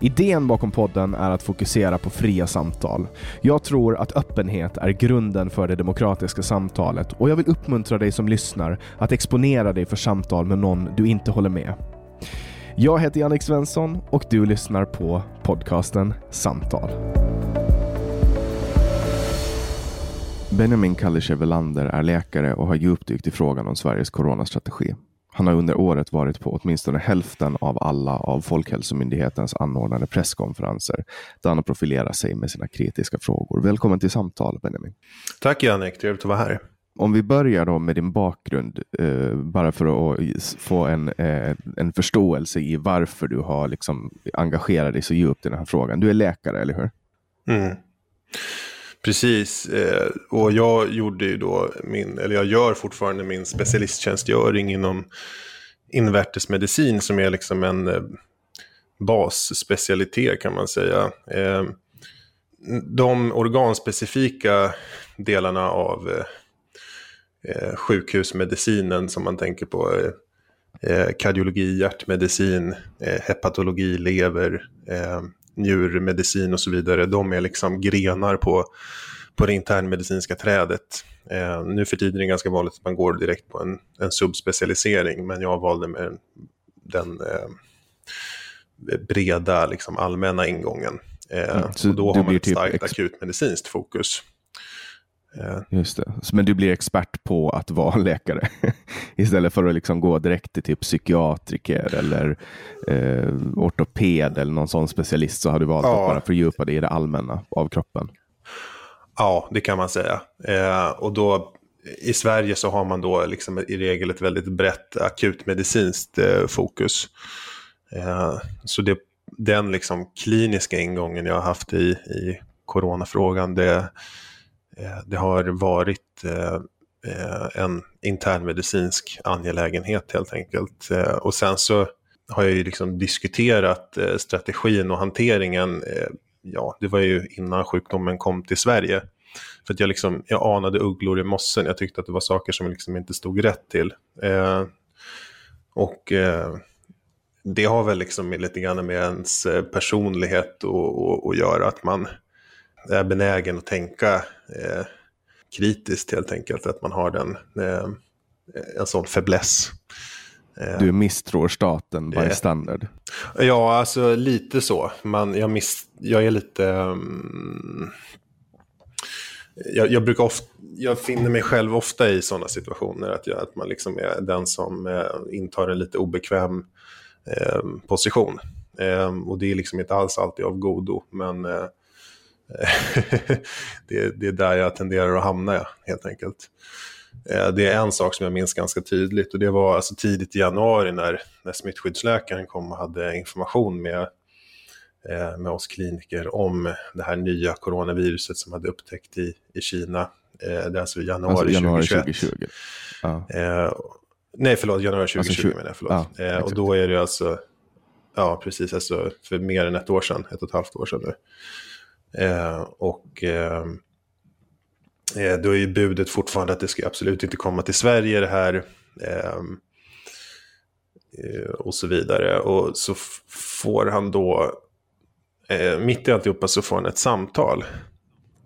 Idén bakom podden är att fokusera på fria samtal. Jag tror att öppenhet är grunden för det demokratiska samtalet och jag vill uppmuntra dig som lyssnar att exponera dig för samtal med någon du inte håller med. Jag heter Jannik Svensson och du lyssnar på podcasten Samtal. Benjamin Kallischer Welander är läkare och har djupdykt i frågan om Sveriges coronastrategi. Han har under året varit på åtminstone hälften av alla av Folkhälsomyndighetens anordnade presskonferenser där han har profilerat sig med sina kritiska frågor. Välkommen till samtal Benjamin. Tack Jannik, trevligt att vara här. Om vi börjar då med din bakgrund, eh, bara för att få en, eh, en förståelse i varför du har liksom engagerat dig så djupt i den här frågan. Du är läkare, eller hur? Mm. Precis, eh, och jag gjorde ju då min, eller jag gör fortfarande min specialisttjänstgöring inom invärtesmedicin som är liksom en eh, basspecialitet kan man säga. Eh, de organspecifika delarna av sjukhusmedicinen som man tänker på, kardiologi, hjärtmedicin, hepatologi, lever, njurmedicin och så vidare, de är liksom grenar på, på det internmedicinska trädet. Eh, nu för tiden är det ganska vanligt att man går direkt på en, en subspecialisering, men jag valde med den eh, breda, liksom allmänna ingången. Eh, mm, och då har man ett typ starkt akutmedicinskt fokus. Eh, Just det. Men du blir expert på att vara läkare istället för att liksom gå direkt till typ psykiatriker eller eh, ortoped eller någon sån specialist så har du valt ja. att bara fördjupa dig i det allmänna av kroppen. Ja, det kan man säga. Eh, och då i Sverige så har man då liksom i regel ett väldigt brett akutmedicinskt eh, fokus. Eh, så det, den liksom kliniska ingången jag har haft i, i coronafrågan, det Eh, det har varit eh, eh, en internmedicinsk angelägenhet helt enkelt. Eh, och sen så har jag ju liksom diskuterat strategin och hanteringen. Ja, det var ju innan sjukdomen kom till Sverige. För att jag, liksom, jag anade ugglor i mossen. Jag tyckte att det var saker som liksom inte stod rätt till. Eh, och eh, det har väl liksom lite grann med ens personlighet att göra. Att man är benägen att tänka eh, kritiskt helt enkelt. Att man har den, eh, en sån fäbless. Du misstror staten by standard? Ja, alltså lite så. Man, jag, miss, jag är lite... Um, jag, jag, brukar ofta, jag finner mig själv ofta i sådana situationer. Att, jag, att man liksom är den som eh, intar en lite obekväm eh, position. Eh, och det är liksom inte alls alltid av godo. Men eh, det, det, är där jag tenderar att hamna helt enkelt. Eh, det är en sak som jag minns ganska tydligt och det var alltså tidigt i januari när, när smittskyddsläkaren kom och hade information med, eh, med oss kliniker om det här nya coronaviruset som hade upptäckt i, i Kina. Eh, det är alltså januari, alltså januari 2021. 2020. Ja. nej, förlåt, januari 2020 alltså, menar jag. Förlåt. Ja, och då är det alltså, ja precis, alltså för mer än ett år sedan, ett och ett halvt år sedan nu. Eh, och eh, eh, då är ju budet fortfarande att det ska absolut inte komma till Sverige det här. Ehm, eh, och så vidare. Och så får han då, eh, mitt i alltihopa så får han ett samtal.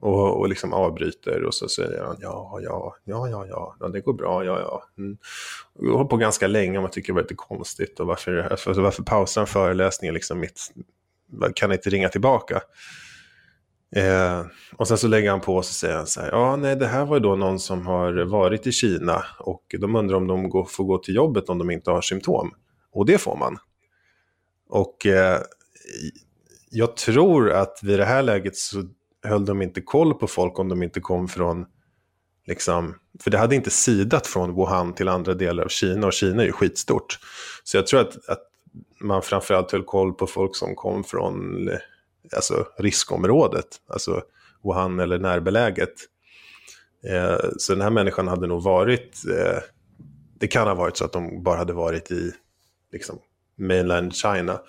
Och, och liksom avbryter och så säger han ja, ja, ja, ja, ja, ja det går bra, ja, ja. Mm. Jag har på ganska länge och man tycker det var lite konstigt. Och varför, alltså, varför pausar han föreläsningen liksom mitt, kan inte ringa tillbaka? Eh, och sen så lägger han på och säger han så här, ja nej det här var ju då någon som har varit i Kina och de undrar om de går, får gå till jobbet om de inte har symptom. Och det får man. Och eh, jag tror att vid det här läget så höll de inte koll på folk om de inte kom från, liksom, för det hade inte sidat från Wuhan till andra delar av Kina och Kina är ju skitstort. Så jag tror att, att man framförallt höll koll på folk som kom från alltså, riskområdet, alltså Wuhan eller närbeläget. Eh, så den här människan hade nog varit, eh, det kan ha varit så att de bara hade varit i liksom, mainland China.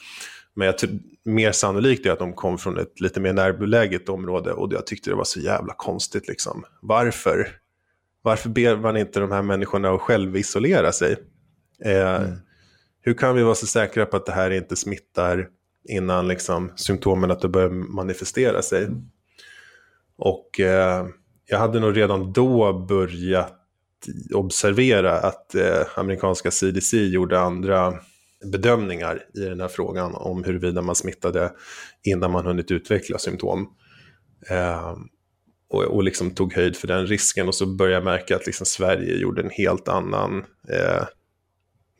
Men jag mer sannolikt är att de kom från ett lite mer närbeläget område och jag tyckte det var så jävla konstigt. Liksom. Varför? Varför ber man inte de här människorna att själv isolera sig? Eh, mm. Hur kan vi vara så säkra på att det här inte smittar innan liksom, symptomen att det börjar manifestera sig. Och eh, jag hade nog redan då börjat observera att eh, amerikanska CDC gjorde andra bedömningar i den här frågan om huruvida man smittade innan man hunnit utveckla symptom. Eh, och, och liksom tog höjd för den risken och så började jag märka att liksom Sverige gjorde en helt annan eh,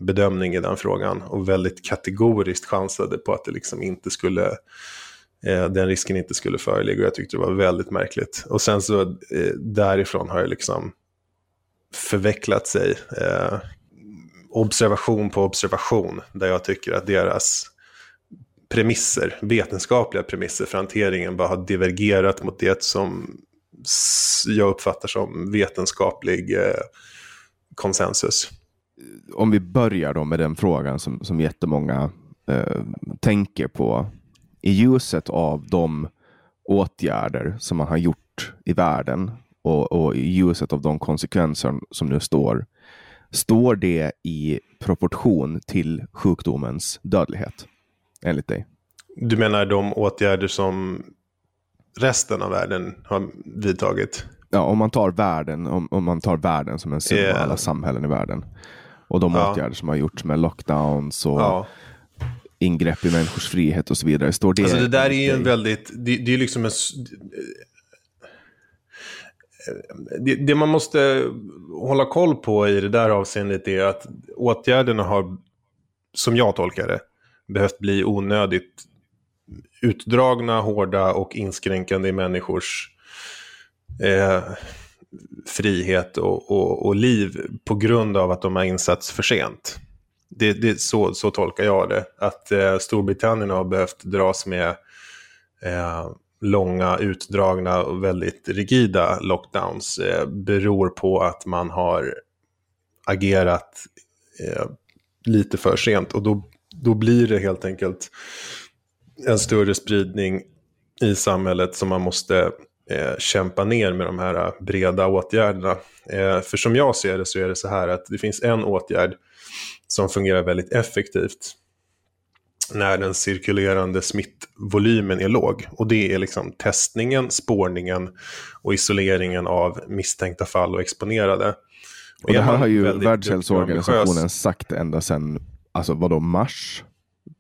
bedömning i den frågan och väldigt kategoriskt chansade på att det liksom inte skulle, eh, den risken inte skulle föreligga. Och jag tyckte det var väldigt märkligt. Och sen så eh, därifrån har det liksom förvecklat sig. Eh, observation på observation, där jag tycker att deras premisser, vetenskapliga premisser för hanteringen bara har divergerat mot det som jag uppfattar som vetenskaplig eh, konsensus om vi börjar då med den frågan som, som jättemånga eh, tänker på. I ljuset av de åtgärder som man har gjort i världen och, och i ljuset av de konsekvenser som nu står, står det i proportion till sjukdomens dödlighet? Enligt dig? Du menar de åtgärder som resten av världen har vidtagit? Ja, om man tar världen, om, om man tar världen som en summa yeah. alla samhällen i världen. Och de ja. åtgärder som har gjorts med lockdowns och ja. ingrepp i människors frihet och så vidare. Står det, alltså det där är ju en väldigt, det, det är liksom en... Det, det, man måste hålla koll på i det där avseendet är att åtgärderna har, som jag tolkar det, behövt bli onödigt utdragna, hårda och inskränkande i människors eh, frihet och, och, och, liv på grund av att de har insatts för sent. Det, det, så, så tolkar jag det. Att eh, Storbritannien har behövt dras med eh, långa, utdragna och väldigt rigida lockdowns eh, beror på att man har agerat eh, lite för sent. Och då, då blir det helt enkelt en större spridning i samhället som man måste eh, kämpa ner med de här eh, breda åtgärderna. Eh, för som jag ser det så är det så här att det finns en åtgärd som fungerar väldigt effektivt när den cirkulerande smittvolymen är låg. Och det är liksom testningen, spårningen och isoleringen av misstänkta fall och exponerade. Och det här har ju Världshälsoorganisationen sagt ända sedan, alltså vadå, mars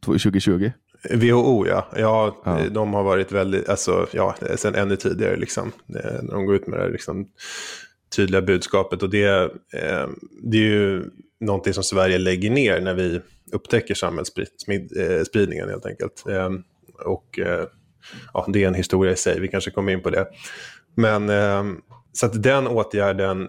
2020? WHO ja. ja, ja. de har varit väldigt, alltså ja, sen ännu tidigare liksom. När de går ut med det här liksom, tydliga budskapet. Och det, eh, det är ju någonting som Sverige lägger ner när vi upptäcker samhällsspridningen helt enkelt. Eh, och eh, ja, det är en historia i sig, vi kanske kommer in på det. Men eh, så att den åtgärden,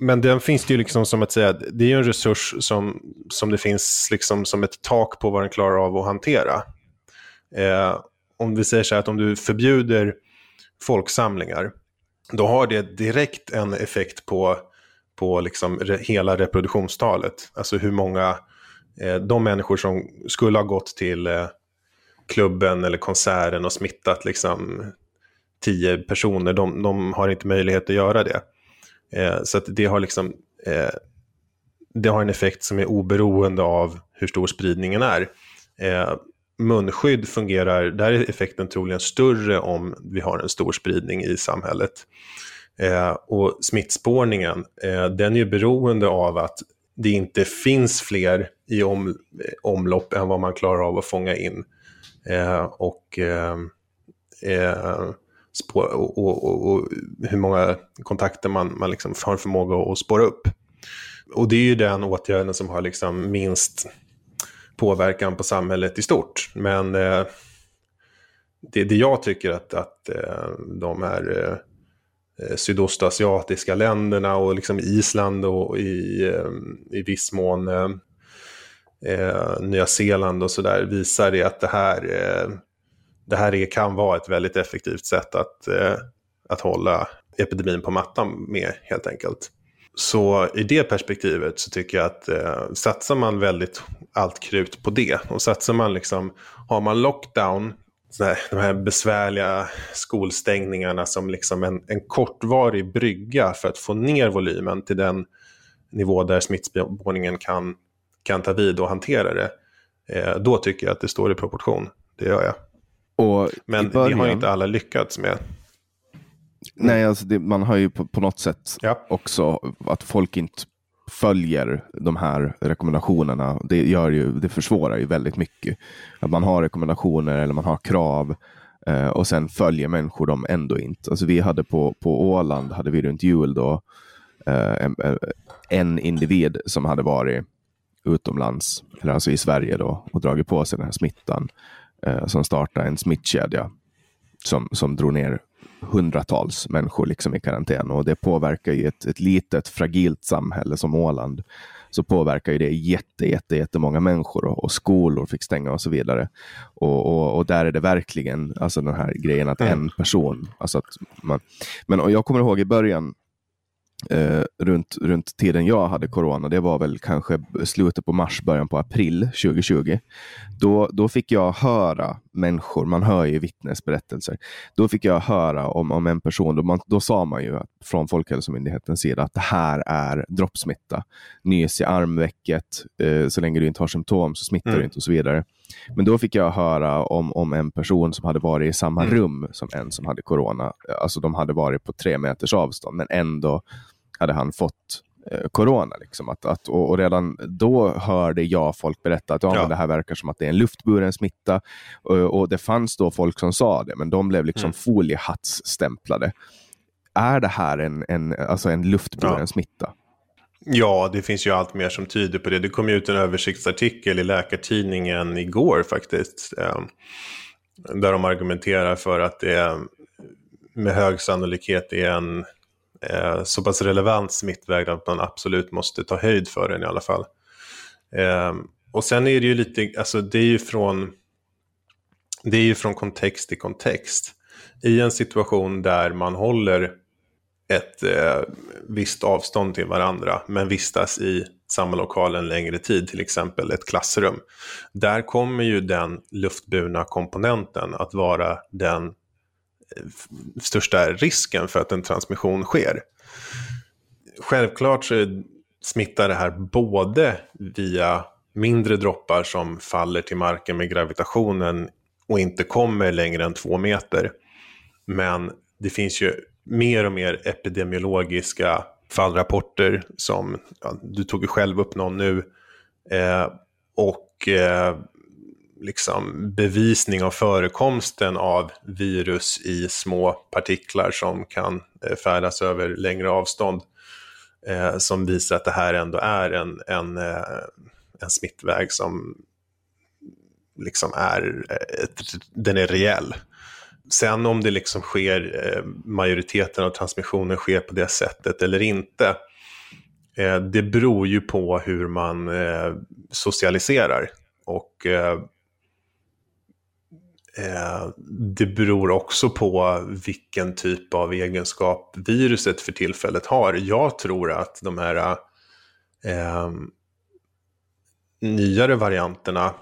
men den finns det ju liksom som att säga, det är ju en resurs som, som det finns liksom som ett tak på vad den klarar av att hantera. Eh, om vi säger så här att om du förbjuder folksamlingar, då har det direkt en effekt på, på liksom re, hela reproduktionstalet. Alltså hur många, eh, de människor som skulle ha gått till eh, klubben eller konserten och smittat liksom tio personer, de, de har inte möjlighet att göra det. Eh, så det har liksom eh, det har en effekt som är oberoende av hur stor spridningen är. Eh, Munskydd fungerar, där är effekten troligen större om vi har en stor spridning i samhället. Eh, och smittspårningen, eh, den är ju beroende av att det inte finns fler i om, eh, omlopp än vad man klarar av att fånga in. Eh, och, eh, eh och, och, och, hur många kontakter man, man liksom har förmåga att spåra upp. Och det är ju den åtgärden som har liksom minst påverkan på samhället i stort. Men eh, det, det jag tycker att, att eh, de här eh, sydostasiatiska länderna och liksom Island och i, eh, i viss mån eh, eh, Nya Zeeland och sådär visar det att det här, eh, det här är, kan vara ett väldigt effektivt sätt att, eh, att hålla epidemin på mattan med helt enkelt. Så i det perspektivet så tycker jag att eh, satsar man väldigt allt krut på det och satsar man liksom, har man lockdown, här, de här besvärliga skolstängningarna som liksom en, en kortvarig brygga för att få ner volymen till den nivå där smittspårningen kan, kan ta vid och hantera det. Eh, då tycker jag att det står i proportion. Det gör jag. Och Men början... det har inte alla lyckats med. Nej, alltså det, man har ju på, på något sätt ja. också att folk inte följer de här rekommendationerna. Det, gör ju, det försvårar ju väldigt mycket. Att man har rekommendationer eller man har krav eh, och sen följer människor dem ändå inte. Alltså vi hade på, på Åland, hade vi runt jul då, eh, en, en individ som hade varit utomlands, eller alltså i Sverige då, och dragit på sig den här smittan eh, som startade en smittkedja som, som drog ner hundratals människor liksom i karantän och det påverkar ju ett, ett litet fragilt samhälle som Åland så påverkar ju det jätte, jätte, jättemånga människor och, och skolor fick stänga och så vidare. Och, och, och, där är det verkligen alltså den här grejen att mm. en person, alltså att man, men och jag kommer ihåg i början eh, runt, runt tiden jag hade corona, det var väl kanske slutet på mars, början på april 2020. Då, då fick jag höra människor, man hör ju vittnesberättelser, då fick jag höra om, om en person, då, man, då sa man ju att, från Folkhälsomyndighetens sida att det här är droppsmitta. Nys i armvecket, eh, så länge du inte har symptom så smittar mm. du inte och så vidare. Men då fick jag höra om, om en person som hade varit i samma mm. rum som en som hade corona. Alltså de hade varit på tre meters avstånd, men ändå hade han fått corona. Liksom. Att, att, och, och, redan då hörde jag folk berätta att ja, ja. det här verkar som att det är en luftburen smitta. Och, och, det fanns då folk som sa det, men de blev liksom mm. foliehattsstämplade. Är det här en, en, alltså en luftburen ja. smitta? Ja, det finns ju allt mer som tyder på det. Det kom ut en översiktsartikel i Läkartidningen igår faktiskt. Eh, där de argumenterar för att det med hög sannolikhet är en eh, så pass relevant smittväg att man absolut måste ta höjd för den i alla fall. Eh, och sen är det ju lite, alltså det är ju från, det är ju från kontext till kontext. I en situation där man håller ett eh, visst avstånd till varandra men vistas i samma lokal en längre tid, till exempel ett klassrum. Där kommer ju den luftburna komponenten att vara den största risken för att en transmission sker. Självklart så smittar det här både via mindre droppar som faller till marken med gravitationen och inte kommer längre än två meter. Men det finns ju mer och mer epidemiologiska fallrapporter som, ja, du tog ju själv upp någon nu, eh, och eh, liksom bevisning av förekomsten av virus i små partiklar som kan eh, färdas över längre avstånd. Eh, som visar att det här ändå är en, en, eh, en smittväg som liksom är, eh, ett, den är reell. Sen om det liksom sker, eh, majoriteten av transmissionen sker på det sättet eller inte, det beror ju på hur man socialiserar. Och Eh, det beror också på vilken typ av egenskap viruset för tillfället har. Jag tror att de här eh, nyare varianterna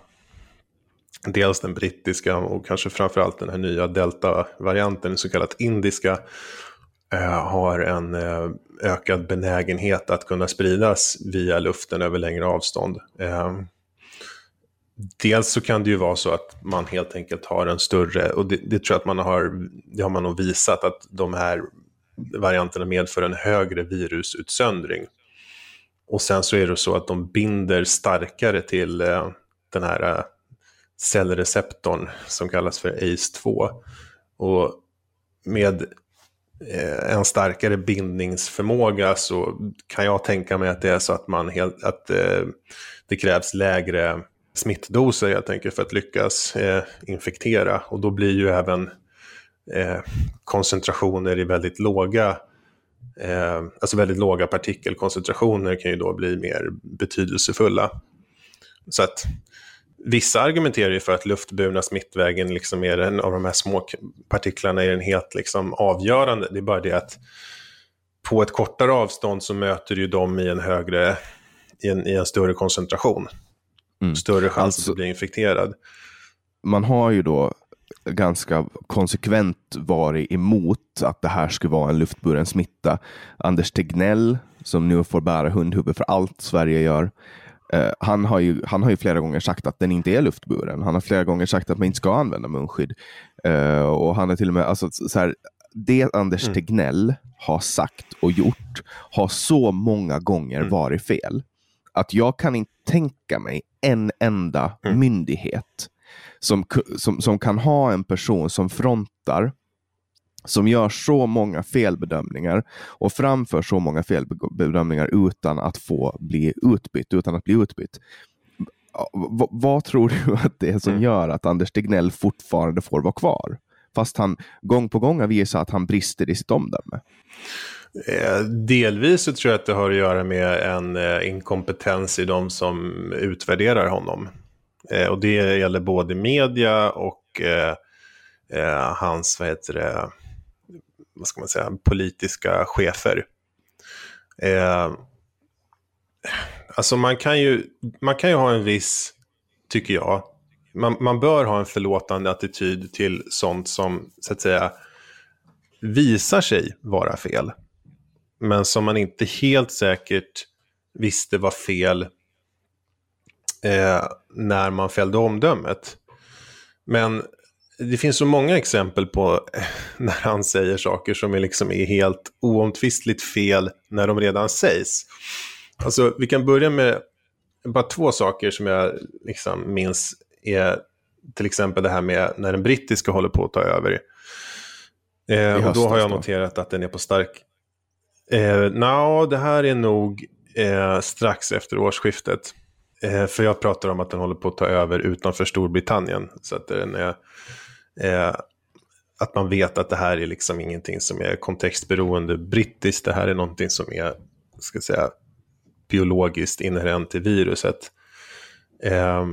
dels den brittiska och kanske framförallt den här nya delta-varianten, så kallat indiska, eh, har en eh, ökad benägenhet att kunna spridas via luften över längre avstånd. Ehm, Dels så kan det ju vara så att man helt enkelt har en större, och det, det tror jag att man har, det har man nog visat, att de här varianterna medför en högre virusutsöndring. Och sen så är det så att de binder starkare till eh, den här eh, cellreceptorn som kallas för ACE2. Och med eh, en starkare bindningsförmåga så kan jag tänka mig att det är så att, man helt, att eh, det krävs lägre smittdoser helt enkelt för att lyckas eh, infektera. Och då blir ju även eh, koncentrationer i väldigt låga eh, alltså väldigt låga partikelkoncentrationer kan ju då bli mer betydelsefulla. Så att Vissa argumenterar ju för att luftburna smittvägen liksom är en av de här små partiklarna är den helt liksom avgörande. Det är bara det att på ett kortare avstånd så möter ju de i en högre, i en, i en större koncentration. Mm. Större chans alltså, att bli infekterad. Man har ju då ganska konsekvent varit emot att det här skulle vara en luftburen smitta. Anders Tegnell, som nu får bära hundhuvud för allt Sverige gör, Uh, han, har ju, han har ju flera gånger sagt att den inte är luftburen. Han har flera gånger sagt att man inte ska använda munskydd. Uh, och han har till och med, alltså, så här, det Anders mm. Tegnell har sagt och gjort har så många gånger mm. varit fel. Att jag kan inte tänka mig en enda mm. myndighet som, som, som kan ha en person som frontar som gör så många felbedömningar och framför så många felbedömningar utan att få bli utbytt, utan att bli utbytt. V vad tror du att det är som mm. gör att Anders Tegnell fortfarande får vara kvar? Fast han gång på gång har visat att han brister i sitt omdöme. Eh, delvis så tror jag att det har att göra med en eh, inkompetens i de som utvärderar honom. Eh, och det gäller både media och hans, vad heter det, vad ska man säga, politiska chefer. Eh, alltså man kan, ju, man kan ju ha en viss, tycker jag, man, man bör ha en förlåtande attityd till sånt som, så att säga, visar sig vara fel. Men som man inte helt säkert visste var fel eh, när man fällde omdömet. Men det finns så många exempel på eh, när han säger saker som är, liksom är helt oomtvistligt fel när de redan sägs. Alltså, vi kan börja med bara två saker som jag liksom minns är till exempel det här med när den brittiska håller på att ta över. Eh, och då har jag noterat att den är på stark... Eh, no, det här är nog eh, strax efter årsskiftet. Eh, för jag pratar om att den håller på att ta över utanför Storbritannien. Så att den är Eh, att man vet att det här är liksom ingenting som är kontextberoende brittiskt. Det här är någonting som är, ska säga, biologiskt inherent i viruset. Eh,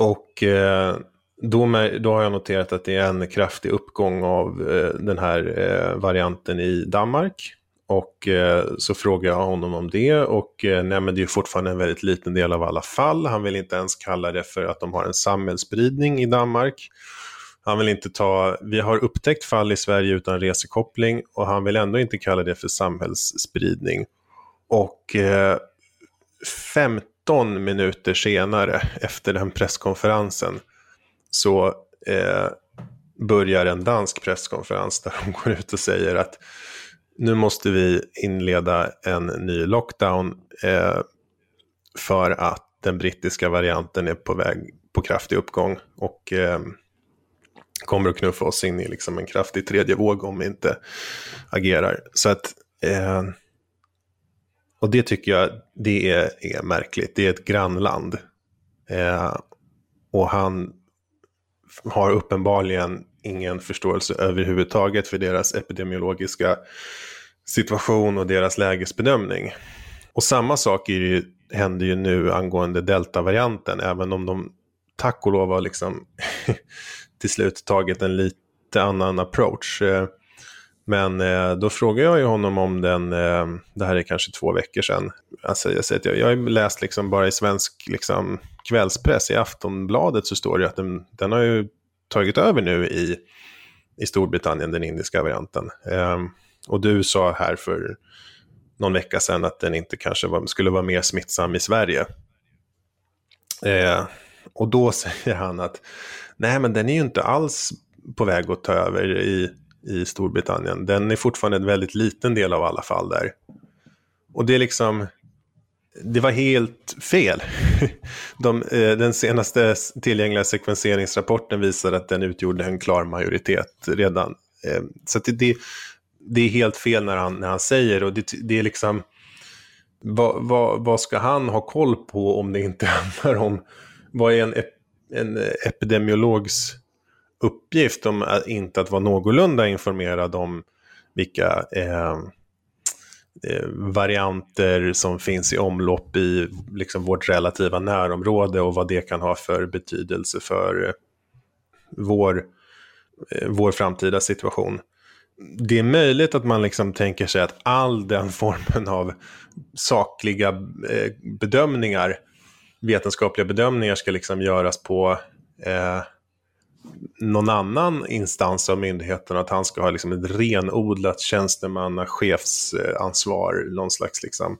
och eh, då, med, då, har jag noterat att det är en kraftig uppgång av eh, den här eh, varianten i Danmark. Och eh, så frågar jag honom om det och eh, nej, men det är fortfarande en väldigt liten del av alla fall. Han vill inte ens kalla det för att de har en samhällsspridning i Danmark. Han vill inte ta, vi har upptäckt fall i Sverige utan resekoppling och han vill ändå inte kalla det för samhällsspridning. Och eh, 50 15 minuter senare efter den presskonferensen så eh, börjar en dansk presskonferens där de går ut och säger att nu måste vi inleda en ny lockdown eh, för att den brittiska varianten är på väg på kraftig uppgång och eh, kommer att knuffa oss in i liksom en kraftig tredje våg om vi inte agerar. Så att, eh, och det tycker jag det är, är märkligt. Det är ett grannland. Eh, och han har uppenbarligen ingen förståelse överhuvudtaget för deras epidemiologiska situation och deras lägesbedömning. Och samma sak är ju, händer ju nu angående deltavarianten, även om de tack och lov har liksom till slut tagit en lite annan approach. Eh, men eh, då frågade jag ju honom om den, eh, det här är kanske två veckor sedan. Alltså jag, säger, jag, har läst liksom bara i svensk liksom, kvällspress, i Aftonbladet så står det att den, den har ju tagit över nu i, i Storbritannien, den indiska varianten. Ehm, och du sa här för någon vecka sedan att den inte kanske var, skulle vara mer smittsam i Sverige. Ehm, och då säger han att nej men den är ju inte alls på väg att ta över i, i Storbritannien. Den är fortfarande en väldigt liten del av alla fall där. Och det är liksom, det var helt fel. De, eh, den senaste tillgängliga sekvenseringsrapporten visar att den utgjorde en klar majoritet redan. Eh, så det, det, det, är helt fel när han, när han säger och det, det är liksom, vad, vad, vad, ska han ha koll på om det inte handlar om, vad är en en epidemiologs uppgift om att inte att vara någorlunda informerad om vilka eh, eh, varianter som finns i omlopp i liksom, vårt relativa närområde och vad det kan ha för betydelse för eh, vår, eh, vår framtida situation. Det är möjligt att man liksom tänker sig att all den formen av sakliga bedömningar vetenskapliga bedömningar ska liksom göras på eh, någon annan instans av myndigheten, att han ska ha liksom ett renodlat tjänstemanna chefsansvar, någon slags liksom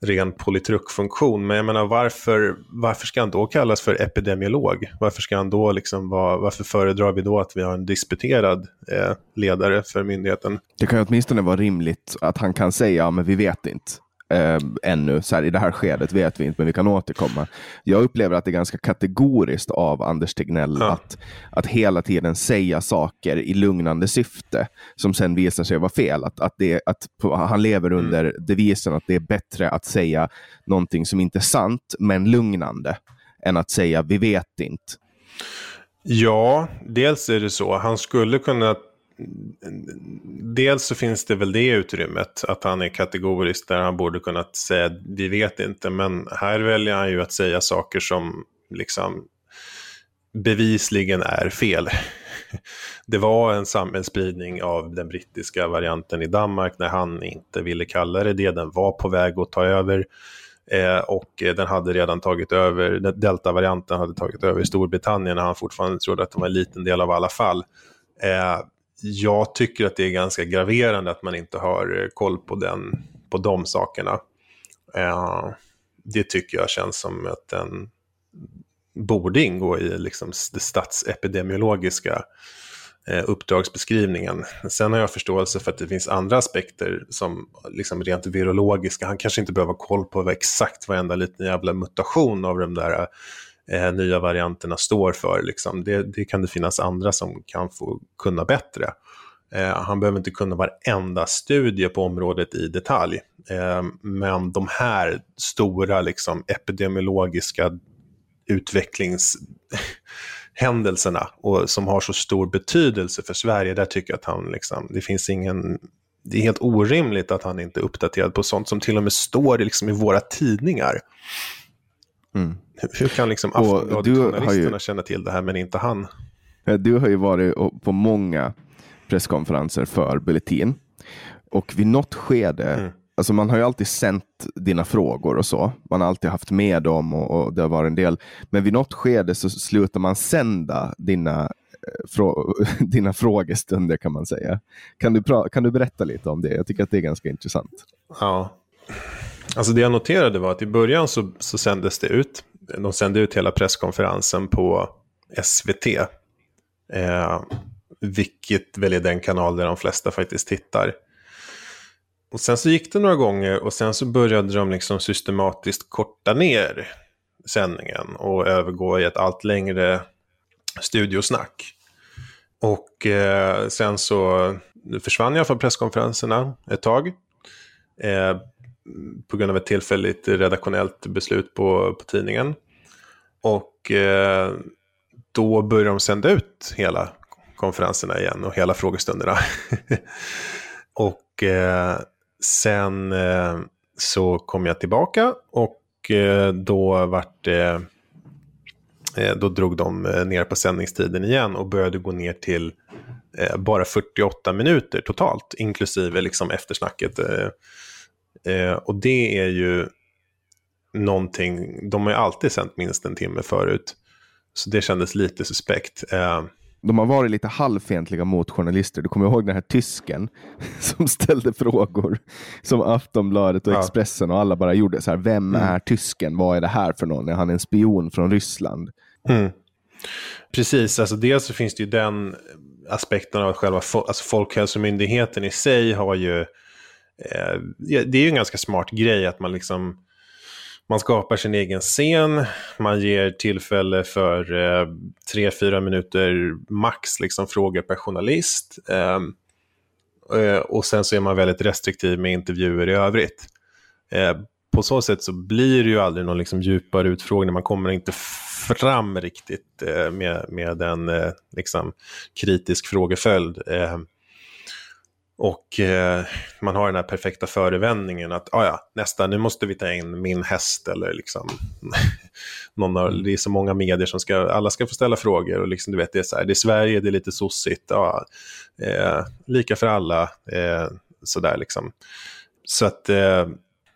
ren politruckfunktion. Men jag menar varför, varför ska han då kallas för epidemiolog? Varför ska han då liksom vara, varför föredrar vi då att vi har en disputerad eh, ledare för myndigheten? Det kan ju åtminstone vara rimligt att han kan säga, ja men vi vet inte eh, ännu. Så här, I det här skedet vet vi inte, men vi kan återkomma. Jag upplever att det är ganska kategoriskt av Anders Tegnell ja. att, att hela tiden säga saker i lugnande syfte som sen visar sig vara fel. Att, att, det, att han lever mm. under mm. devisen att det är bättre att säga någonting som inte är sant, men lugnande, än att säga vi vet inte. Ja, dels är det så. Han skulle kunna dels så finns det väl det utrymmet, att han är kategorisk där han borde kunnat säga vi vet inte, men här väljer han ju att säga saker som liksom bevisligen är fel. Det var en samhällsspridning av den brittiska varianten i Danmark när han inte ville kalla det det. Den var på väg att ta över eh, och eh, den hade redan tagit över, Delta-varianten hade tagit över i Storbritannien när han fortfarande trodde att det var en liten del av alla fall. Eh, jag tycker att det är ganska graverande att man inte har eh, koll på, den, på de sakerna. Eh, det tycker jag känns som att den borde ingå i liksom det statsepidemiologiska eh, uppdragsbeskrivningen. Sen har jag förståelse för att det finns andra aspekter som liksom rent virologiska. Han kanske inte behöver ha koll på exakt varenda liten jävla mutation av de där eh, nya varianterna står för. Liksom. Det, det, kan det finnas andra som kan få kunna bättre. Eh, han behöver inte kunna varenda studie på området i detalj. Eh, men de här stora liksom, epidemiologiska utvecklingshändelserna och som har så stor betydelse för Sverige, där tycker jag att han liksom, det finns ingen det är helt orimligt att han inte är uppdaterad på sånt som till och med står liksom i våra tidningar. Mm. Hur kan liksom Aftonbladet-journalisterna ju... känna till det här men inte han? Du har ju varit på många presskonferenser för Bulletin och vid något skede mm. Alltså man har ju alltid sänt dina frågor och så. Man har alltid haft med dem och, och det har varit en del. Men vid något skede så slutar man sända dina, eh, frå dina frågestunder kan man säga. Kan du, kan du berätta lite om det? Jag tycker att det är ganska intressant. Ja, Alltså det jag noterade var att i början så, så sändes det ut. De sände ut hela presskonferensen på SVT. Eh, vilket väl är den kanal där de flesta faktiskt tittar. och sen så gick det några gånger och sen så började de liksom systematiskt korta ner sändningen och övergå i ett allt längre studiosnack. Och eh, sen så försvann jag från presskonferenserna ett tag. Eh, på grund av ett tillfälligt redaktionellt beslut på, på tidningen. Och eh, då började de sända ut hela konferenserna igen och hela frågestunderna. och eh, sen eh, så kom jag tillbaka och eh, då vart det eh, då drog de eh, ner på sändningstiden igen och började gå ner till eh, bara 48 minuter totalt, inklusive liksom eftersnacket. Eh, och det är ju någonting, de har ju alltid sänt minst en timme förut. Så det kändes lite suspekt de har varit lite halvfientliga mot journalister. Du kommer ihåg den här tysken som ställde frågor som Aftonbladet och. Expressen och alla bara gjorde så här. Vem mm. är tysken? Vad är det här för någon? Är han en spion från Ryssland? Mm. Precis, alltså dels så finns det ju den aspekten av att själva alltså Folkhälsomyndigheten i sig har ju eh, Eh, det är ju en ganska smart grej att man liksom man skapar sin egen scen, man ger tillfälle för eh, tre, fyra minuter max liksom, frågor per journalist. Ehm, eh, och sen så är man väldigt restriktiv med intervjuer i övrigt. Eh, på så sätt så blir det ju aldrig någon liksom djupare utfrågning, man kommer inte fram riktigt eh, med, med en eh, liksom, kritisk frågeföljd. Ehm, och eh, man har den här perfekta förevändningen att ah, ja, nästa, nu måste vi ta in min häst eller liksom någon har, det är så många medier som ska, alla ska få ställa frågor och liksom du vet det är så här, det är Sverige, det är lite sossigt, ja, eh, lika för alla, eh, sådär liksom. Så att eh,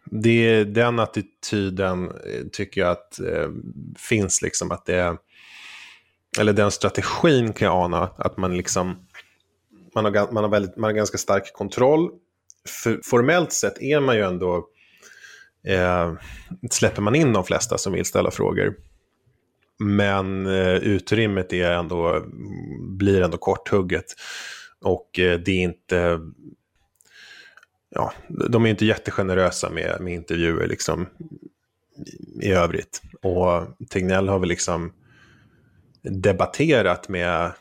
det, den attityden eh, tycker jag att eh, finns liksom att det, eller den strategin kan jag ana, att man liksom man har, man har, väldigt, man har ganska stark kontroll. För, formellt sett är man ju ändå, eh, släpper man in de flesta som vill ställa frågor. Men eh, utrymmet är ändå, blir ändå korthugget. Och eh, det är inte, ja, de är inte jättegenerösa med, med intervjuer liksom i, övrigt. Och Tegnell har väl liksom debatterat med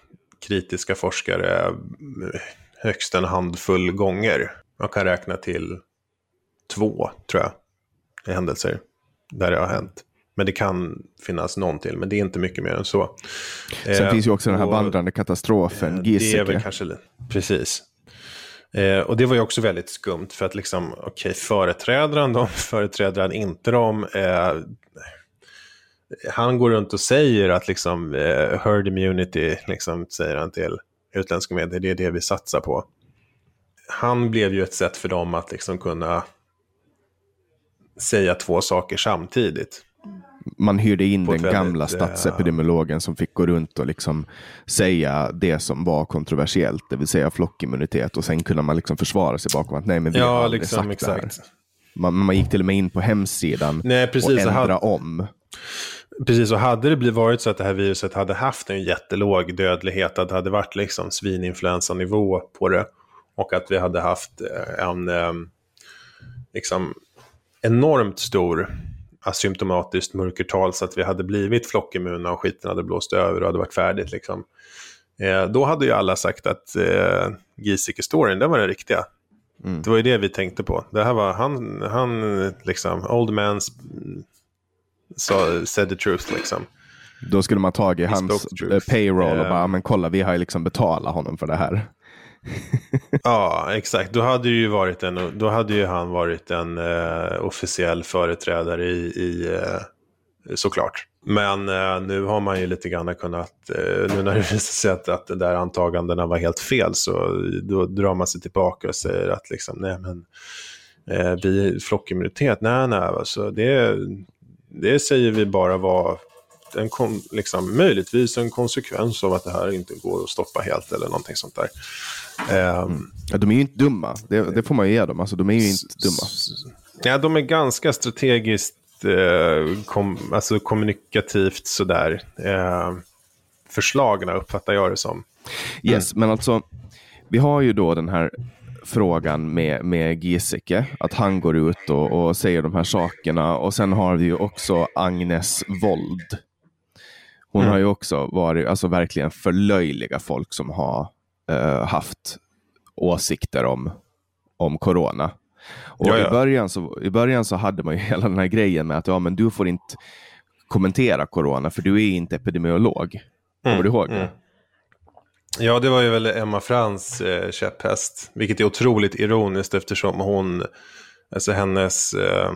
kritiska forskare högst en handfull gånger. Man kan räkna till två, tror jag, händelser där det har hänt. Men det kan finnas någon till, men det är inte mycket mer än så. Sen eh, finns ju också den här vandrande katastrofen, eh, Det är väl kanske, precis. Eh, och det var ju också väldigt skumt, för att liksom, okej, okay, företräder han dem, företräder han inte dem? Eh, han går runt och säger att liksom, eh, herd immunity, liksom, säger han till utländska medier, det är det vi satsar på. Han blev ju ett sätt för dem att liksom kunna säga två saker samtidigt. Man hyrde in den väldigt, gamla eh, statsepidemiologen som fick gå runt och liksom säga det som var kontroversiellt, det vill säga flockimmunitet. Och sen kunde man liksom försvara sig bakom att nej, men vi ja, har aldrig liksom, sagt exakt. det här. Man, man, gick till och med in på hemsidan nej, precis, och ändrade om. Precis, och hade det blivit varit så att det här viruset hade haft en jättelåg dödlighet, att det hade varit liksom svininfluensanivå på det och att vi hade haft eh, en eh, liksom enormt stor asymptomatiskt mörkertal så att vi hade blivit flockimmuna och skiten hade blåst över och hade varit färdigt. Liksom. Eh, då hade ju alla sagt att eh, Giesecke-storyn, den var den riktiga. Mm. Det var ju det vi tänkte på. Det här var han, han liksom, old man's så said the truth liksom. Då skulle man tagit hans eh, payroll och bara, men kolla vi har ju liksom betalat honom för det här. ja, exakt. Då hade, ju varit en, då hade ju han varit en uh, officiell företrädare i, i uh, såklart. Men uh, nu har man ju lite grann kunnat, nu när det visar sig att, att de där antagandena var helt fel, så då drar man sig tillbaka och säger att liksom, nej men, vi flockimmunitet, nej nej, alltså det, det säger vi bara var en kon, liksom, möjligtvis en konsekvens av att det här inte går att stoppa helt eller någonting sånt där. Um, ja, de är ju inte dumma, det, det, får man ju ge dem. Alltså, de är ju inte dumma. Ja, de är ganska strategiskt eh, kom, alltså kommunikativt sådär eh, förslagna uppfattar jag det som. Yes, mm. men alltså vi har ju då den här frågan med, med Giesecke, att han går ut och, och, säger de här sakerna. Och sen har vi ju också Agnes Wold. Hon mm. har ju också varit, alltså verkligen förlöjliga folk som har uh, haft åsikter om, om corona. Och I, början så, I början så hade man ju hela den här grejen med att ja, men du får inte kommentera corona för du är inte epidemiolog. Kommer mm, du ihåg det? Mm. Ja, det var ju väl Emma Frans eh, käpphäst. Vilket är otroligt ironiskt eftersom hon, alltså hennes eh,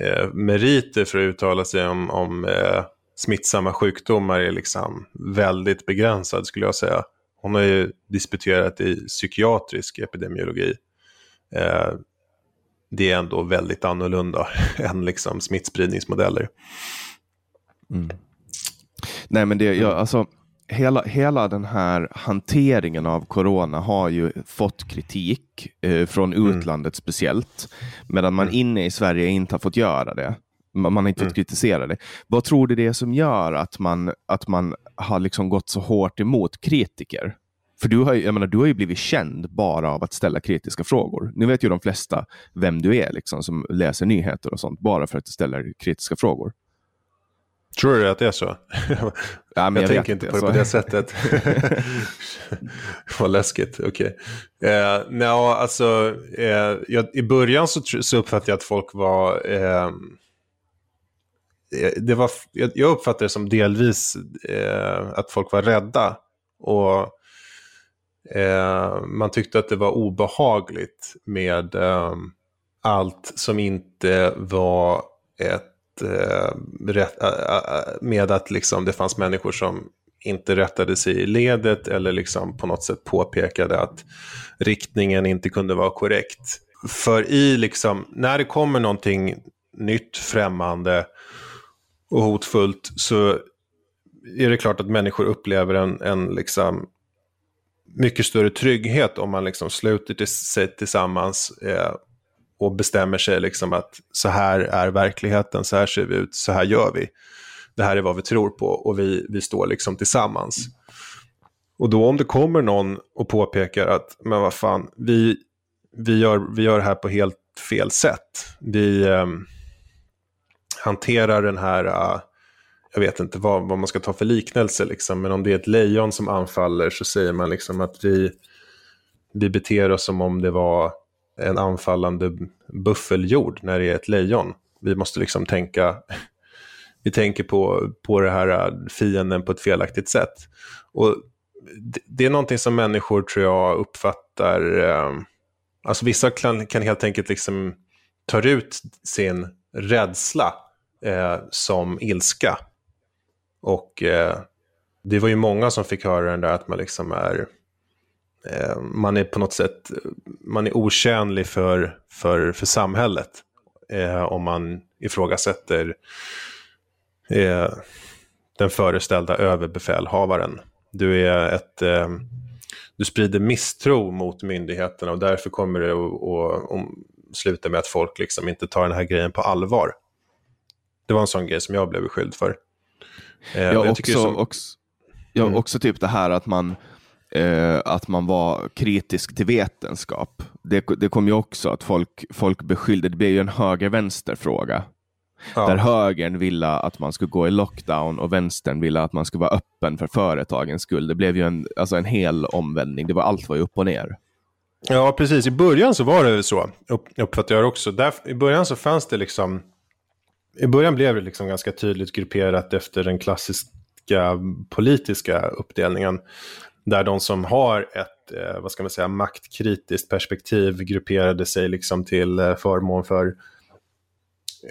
eh, meriter för att uttala sig om, om eh, smittsamma sjukdomar är liksom väldigt begränsad skulle jag säga. Hon har ju disputerat i psykiatrisk epidemiologi. Eh, det är ändå väldigt annorlunda än liksom smittspridningsmodeller. Mm. Nej men det, jag, alltså hela, hela den här hanteringen av corona har ju fått kritik eh, från mm. utlandet speciellt, medan man mm. inne i Sverige inte har fått göra det. Man, man har inte mm. fått kritisera det. Vad tror du det är som gör att man, att man har liksom gått så hårt emot kritiker? För du har, jag menar, du har ju blivit känd bara av att ställa kritiska frågor. Nu vet ju de flesta vem du är liksom, som läser nyheter och sånt, bara för att du ställer kritiska frågor. Tror du att det är så? Ja, jag, jag tänker inte på det på det sättet. Vad läskigt, okej. Okay. Eh, no, alltså, eh, jag, I början så, så uppfattade jag att folk var... Eh, det var jag, jag uppfattade det som delvis eh, att folk var rädda. Och eh, man tyckte att det var obehagligt med eh, allt som inte var ett Eh, eh, eh, med att liksom det fanns människor som inte rättade sig i ledet eller liksom på något sätt påpekade att riktningen inte kunde vara korrekt. För i liksom, när det kommer någonting nytt, främmande och hotfullt så är det klart att människor upplever en, en liksom mycket större trygghet om man liksom sluter sig tillsammans eh, och bestämmer sig liksom att så här är verkligheten, så här ser vi ut, så här gör vi. Det här är vad vi tror på och vi, vi står liksom tillsammans. Och då om det kommer någon och påpekar att, men vad fan, vi, vi, gör, vi gör det här på helt fel sätt. Vi eh, hanterar den här, uh, jag vet inte vad, vad man ska ta för liknelse, liksom, men om det är ett lejon som anfaller så säger man liksom att vi, vi beter oss som om det var en anfallande buffeljord när det är ett lejon. Vi måste liksom tänka, vi tänker på, på det här äh, fienden på ett felaktigt sätt. Och det, det är någonting som människor tror jag uppfattar, eh, alltså vissa kan, kan helt enkelt liksom tar ut sin rädsla eh, som ilska. Och eh, det var ju många som fick höra den där att man liksom är man är på något sätt man är otjänlig för, för, för samhället eh, om man ifrågasätter eh, den föreställda överbefälhavaren. Du, är ett, eh, du sprider misstro mot myndigheterna och därför kommer det att, sluta med att folk liksom inte tar den här grejen på allvar. Det var en sån grej som jag blev beskylld för. Eh, jag också, som... också, ja, mm. också typ det här att man eh, att man var kritisk till vetenskap. Det, det kom ju också att folk, folk beskyllde, det blev ju en höger-vänster-fråga. Ja. Där högern ville att man skulle gå i lockdown och vänstern ville att man skulle vara öppen för företagens skull. Det blev ju en, alltså en hel omvändning. Det var, allt var ju upp och ner. Ja, precis. I början så var det så, upp, uppfattar jag också. Där, I början så fanns det liksom... I början blev det liksom ganska tydligt grupperat efter den klassiska politiska uppdelningen. Där de som har ett, eh, vad ska man säga, maktkritiskt perspektiv grupperade sig liksom till eh, förmån för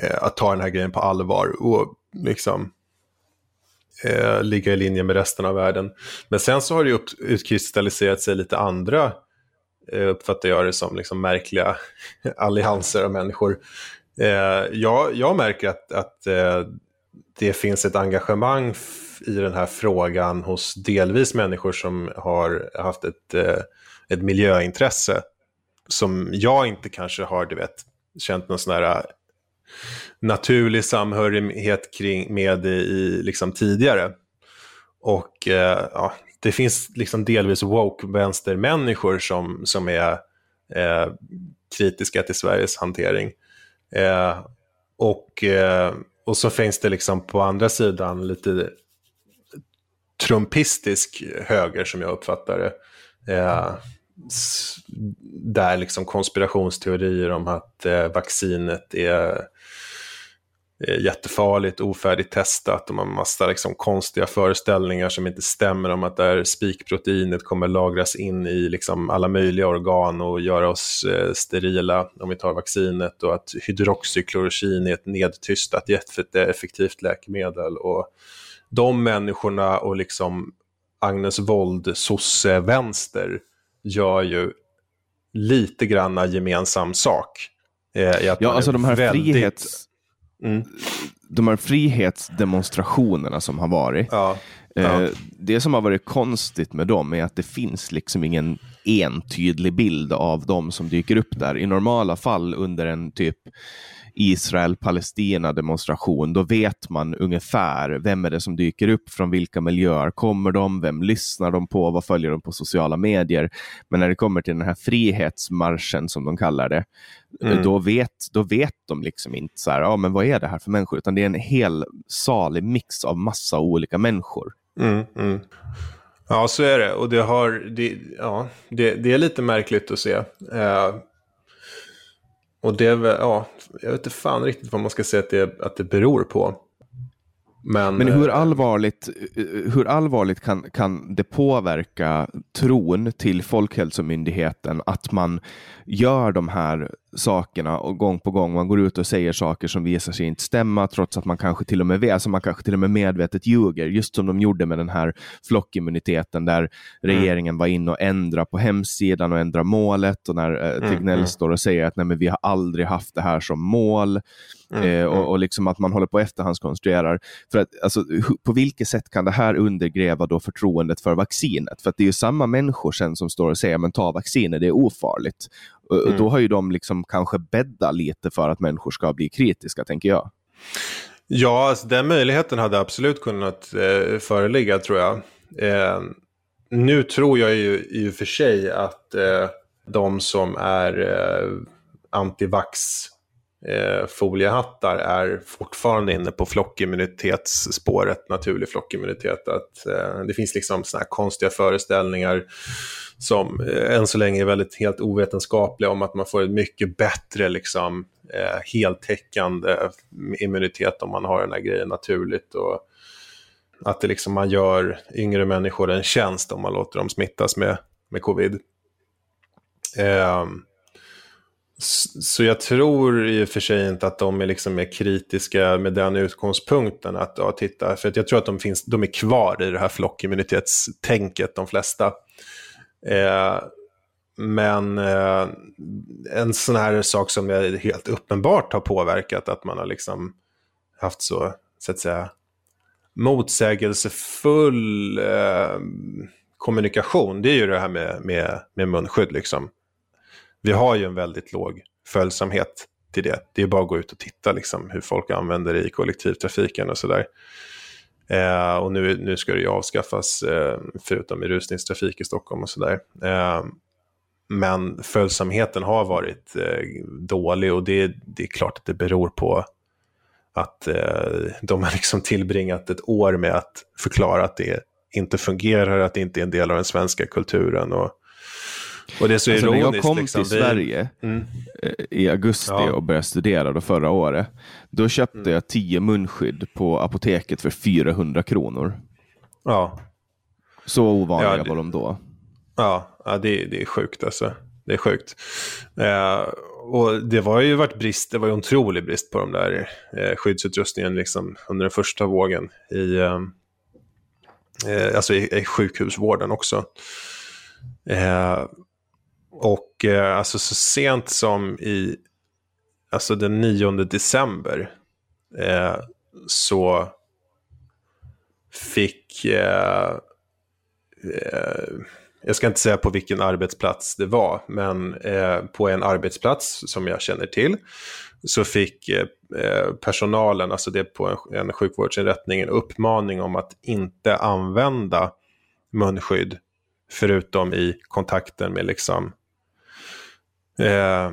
eh, att ta den här grejen på allvar och liksom eh, ligga i linje med resten av världen. Men sen så har det upp, utkristalliserat sig lite andra, eh, uppfattar jag det som, liksom märkliga allianser av människor. Eh, jag, jag märker att, att eh, det finns ett engagemang i den här frågan hos delvis människor som har haft ett, eh, ett miljöintresse som jag inte kanske har, du vet, känt någon sån här eh, naturlig samhörighet kring, med i liksom tidigare. Och eh, ja, det finns liksom delvis woke-vänstermänniskor som, som är eh, kritiska till Sveriges hantering. Eh, och, eh, och så finns det liksom på andra sidan lite trumpistisk höger som jag uppfattar det. Eh, där liksom konspirationsteorier om att eh, vaccinet är jättefarligt, ofärdigt testat och man har massa liksom konstiga föreställningar som inte stämmer om att det här spikproteinet kommer lagras in i liksom alla möjliga organ och göra oss eh, sterila om vi tar vaccinet och att hydroxyklorokin är ett nedtystat jätteeffektivt läkemedel. Och de människorna och liksom Agnes Wold, sosse-vänster, gör ju lite granna gemensam sak. Eh, ja, alltså de här väldigt... frihets Mm. De här frihetsdemonstrationerna som har varit. Ja. Ja. Eh, det som har varit konstigt med dem är att det finns liksom ingen entydlig bild av dem som dyker upp där. I normala fall under en typ Israel-Palestina-demonstration, då vet man ungefär vem är det som dyker upp, från vilka miljöer kommer de, vem lyssnar de på, vad följer de på sociala medier. Men när det kommer till den här frihetsmarschen som de kallar det, mm. då, vet, då vet de liksom inte så här, ja, men vad är det här för människor, utan det är en hel salig mix av massa olika människor. Mm, mm. Ja, så är det. Och det, har, det, ja, det, det är lite märkligt att se. Uh, och det är väl, ja, jag vet inte fan riktigt vad man ska säga att det, att det beror på. Men, Men hur eh, allvarligt, hur allvarligt kan, kan det påverka tron till Folkhälsomyndigheten att man gör de här sakerna och gång på gång man går ut och säger saker som visar sig inte stämma trots att man kanske till och med alltså man kanske till och med medvetet ljuger, just som de gjorde med den här flockimmuniteten där mm. regeringen var inne och ändrade på hemsidan och ändrade målet och när eh, mm, Tegnell mm. står och säger att nej, men vi har aldrig haft det här som mål mm, eh, och, mm. och, liksom att man håller på efterhandskonstruerar. För att, alltså, på vilket sätt kan det här undergräva då förtroendet för vaccinet? För att det är ju samma människor sen som står och säger men ta vaccinet, det är ofarligt. Mm. Då har ju de liksom kanske bäddat lite för att människor ska bli kritiska, tänker jag. Ja, alltså, den möjligheten hade absolut kunnat eh, föreligga, tror jag. Eh, nu tror jag ju i och för sig att eh, de som är eh, antivax eh, foliehattar är fortfarande inne på flockimmunitetsspåret, naturlig flockimmunitet. Att, eh, det finns liksom såna här konstiga föreställningar som eh, än så länge är väldigt helt ovetenskapliga om att man får en mycket bättre liksom, eh, heltäckande immunitet om man har den här grejen naturligt. Och att det liksom, man gör yngre människor en tjänst om man låter dem smittas med, med covid. Eh, så jag tror i och för sig inte att de är liksom är kritiska med den utgångspunkten. Att ja, titta, för att jag tror att de, finns, de är kvar i det här flockimmunitetstänket, de flesta. Eh, men eh, en sån här sak som jag helt uppenbart har påverkat att man har liksom haft så, så att säga, motsägelsefull eh, kommunikation, det är ju det här med, med, med munskydd. Liksom. Vi har ju en väldigt låg följsamhet till det. Det är bara att gå ut och titta liksom, hur folk använder det i kollektivtrafiken och sådär. Eh, och nu, nu ska det ju avskaffas, eh, förutom i rusningstrafik i Stockholm och sådär. Eh, men följsamheten har varit eh, dålig och det, det är klart att det beror på att eh, de har liksom tillbringat ett år med att förklara att det inte fungerar, att det inte är en del av den svenska kulturen. Och, och det är så alltså. När jag kom liksom, till Sverige mm. Eh, i augusti ja. och började studera då förra året, då köpte mm. jag tio munskydd på apoteket för 400 kronor. Ja. Så ovanliga ja, det, var de då. Ja, ja det, det är sjukt alltså. Det är sjukt. Eh, och det var ju varit brist, det var ju otrolig brist på de där eh, skyddsutrustningen liksom under den första vågen i, eh, eh alltså i, i sjukhusvården också. Eh, och eh, alltså så sent som i alltså den 9 december eh, så fick eh, eh, jag ska inte säga på vilken arbetsplats det var, men eh, på en arbetsplats som jag känner till så fick eh, eh personalen, alltså det på en, en sjukvårdsinrättning, en uppmaning om att inte använda munskydd förutom i kontakten med liksom eh,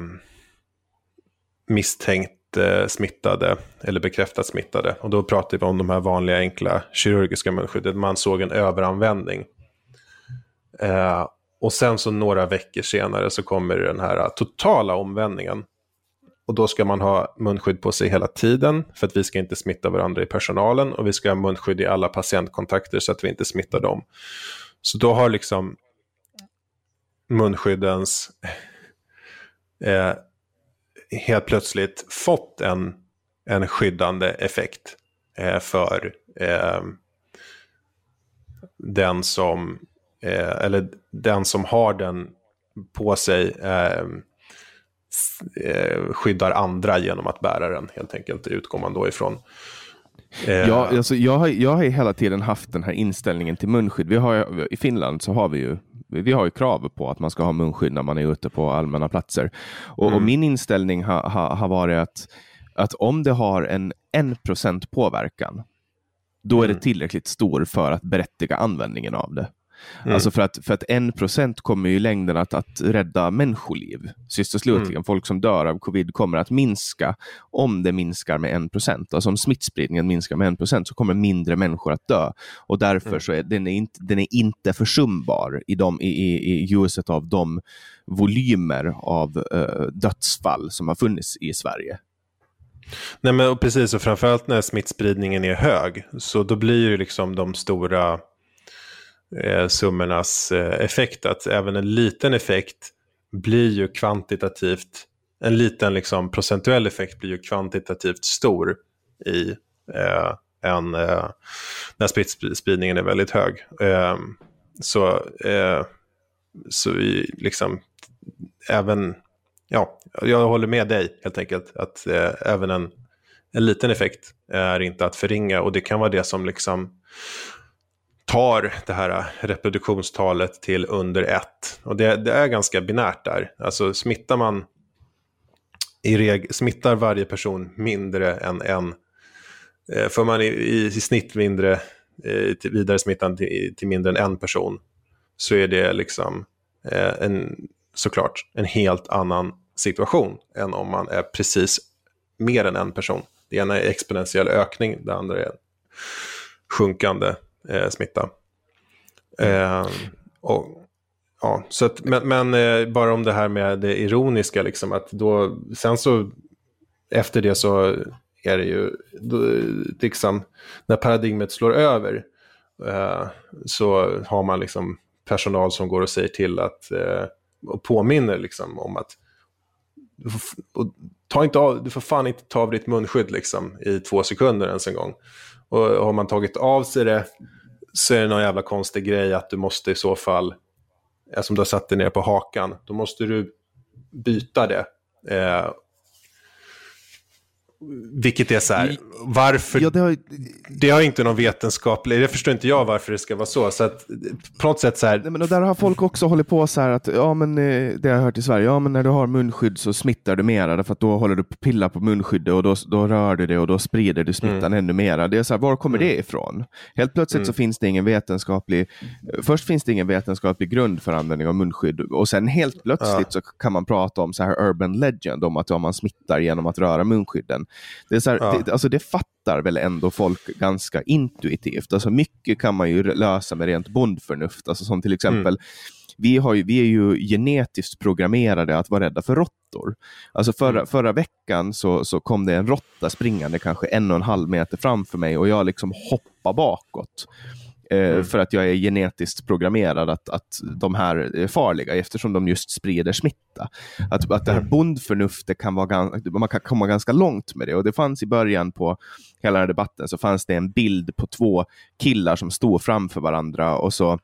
misstänkt eh, smittade eller bekräftat smittade. Och då pratar vi om de här vanliga enkla kirurgiska munskyddet. Man såg en överanvändning. Eh, och sen så några veckor senare så kommer den här totala omvändningen. Och då ska man ha munskydd på sig hela tiden för att vi ska inte smitta varandra i personalen och vi ska ha munskydd i alla patientkontakter så att vi inte smittar dem. Så då har liksom munskyddens eh, helt plötsligt fått en, en skyddande effekt eh, för eh, den som eh, eller den som har den på sig eh, eh skyddar andra genom att bära den helt enkelt, utgår man då ifrån. Eh, ja, alltså jag, har, jag har hela tiden haft den här inställningen till munskydd. Vi har, I Finland så har vi ju vi har ju krav på att man ska ha munskydd när man är ute på allmänna platser. Och, mm. och min inställning har ha, ha varit att, att om det har en 1% påverkan, då är det mm. tillräckligt stor för att berättiga användningen av det. Mm. Alltså för att, för att en procent kommer i längden att, att rädda människoliv. Sist och slutligen, mm. folk som dör av covid kommer att minska om det minskar med en procent. Alltså om smittspridningen minskar med en procent så kommer mindre människor att dö. Och därför mm. så är den, är inte, den är inte försumbar i, de, i, i, i ljuset av de volymer av uh, dödsfall som har funnits i Sverige. Nej men precis, och framförallt när smittspridningen är hög, så då blir ju liksom de stora eh, summornas eh, effekt. Att även en liten effekt blir ju kvantitativt, en liten liksom, procentuell effekt blir ju kvantitativt stor i eh, en, eh, när smittspridningen är väldigt hög. Eh, så eh, så vi liksom, även, ja, jag håller med dig helt enkelt, att eh, även en, en liten effekt är inte att förringa och det kan vara det som liksom tar det här äh, reproduktionstalet till under ett. Och det, det är ganska binärt där. Alltså smittar man i reg, smittar varje person mindre än en, eh, får man i, i, i snitt mindre eh, till vidare smittan till, till, mindre än en person så är det liksom eh, en, såklart en helt annan situation än om man är precis mer än en person. Det ena är exponentiell ökning, det andra är sjunkande eh, smitta. Eh, och, ja, så att, men, men eh, bara om det här med det ironiska, liksom, att då, sen så efter det så är det ju, då, liksom, när paradigmet slår över eh, så har man liksom personal som går och säger till att, eh, och påminner liksom om att får, ta inte av, du får fan inte ta av ditt munskydd liksom, i två sekunder ens en gång. Och har man tagit av sig det så är det någon jävla konstig grej att du måste i så fall, som du har satt dig ner på hakan, då måste du byta det. Eh, vilket är så här, varför? Ja, det, har... det har inte någon vetenskaplig, det förstår inte jag varför det ska vara så. Så att på något sätt så här. Nej, men och där har folk också hållit på så här att, ja men eh, det har jag hört i Sverige, ja men när du har munskydd så smittar du mera, för att då håller du på pilla på munskyddet och då, då rör du det och då sprider du smittan mm. ännu mera. Det är så här, var kommer mm. det ifrån? Helt plötsligt mm. så finns det ingen vetenskaplig, först finns det ingen vetenskaplig grund för användning av munskydd och sen helt plötsligt ja. så kan man prata om så här urban legend, om att ja, man smittar genom att röra munskydden. Det, är så här, ja. det, alltså det fattar väl ändå folk ganska intuitivt. Alltså mycket kan man ju lösa med rent bondförnuft. Alltså som till exempel mm. Vi, har ju, vi är ju genetiskt programmerade att vara rädda för råttor. Alltså förra, mm. förra veckan så, så kom det en råtta springande kanske en och en halv meter framför mig och jag liksom hoppade bakåt. Eh, mm. För att jag är genetiskt programmerad att, att de här är farliga eftersom de just sprider smitta. Att, att det här mm. bondförnuftet kan vara, man kan komma ganska långt med det. Och det fanns i början på hela den här debatten så fanns det en bild på två killar som stod framför varandra och så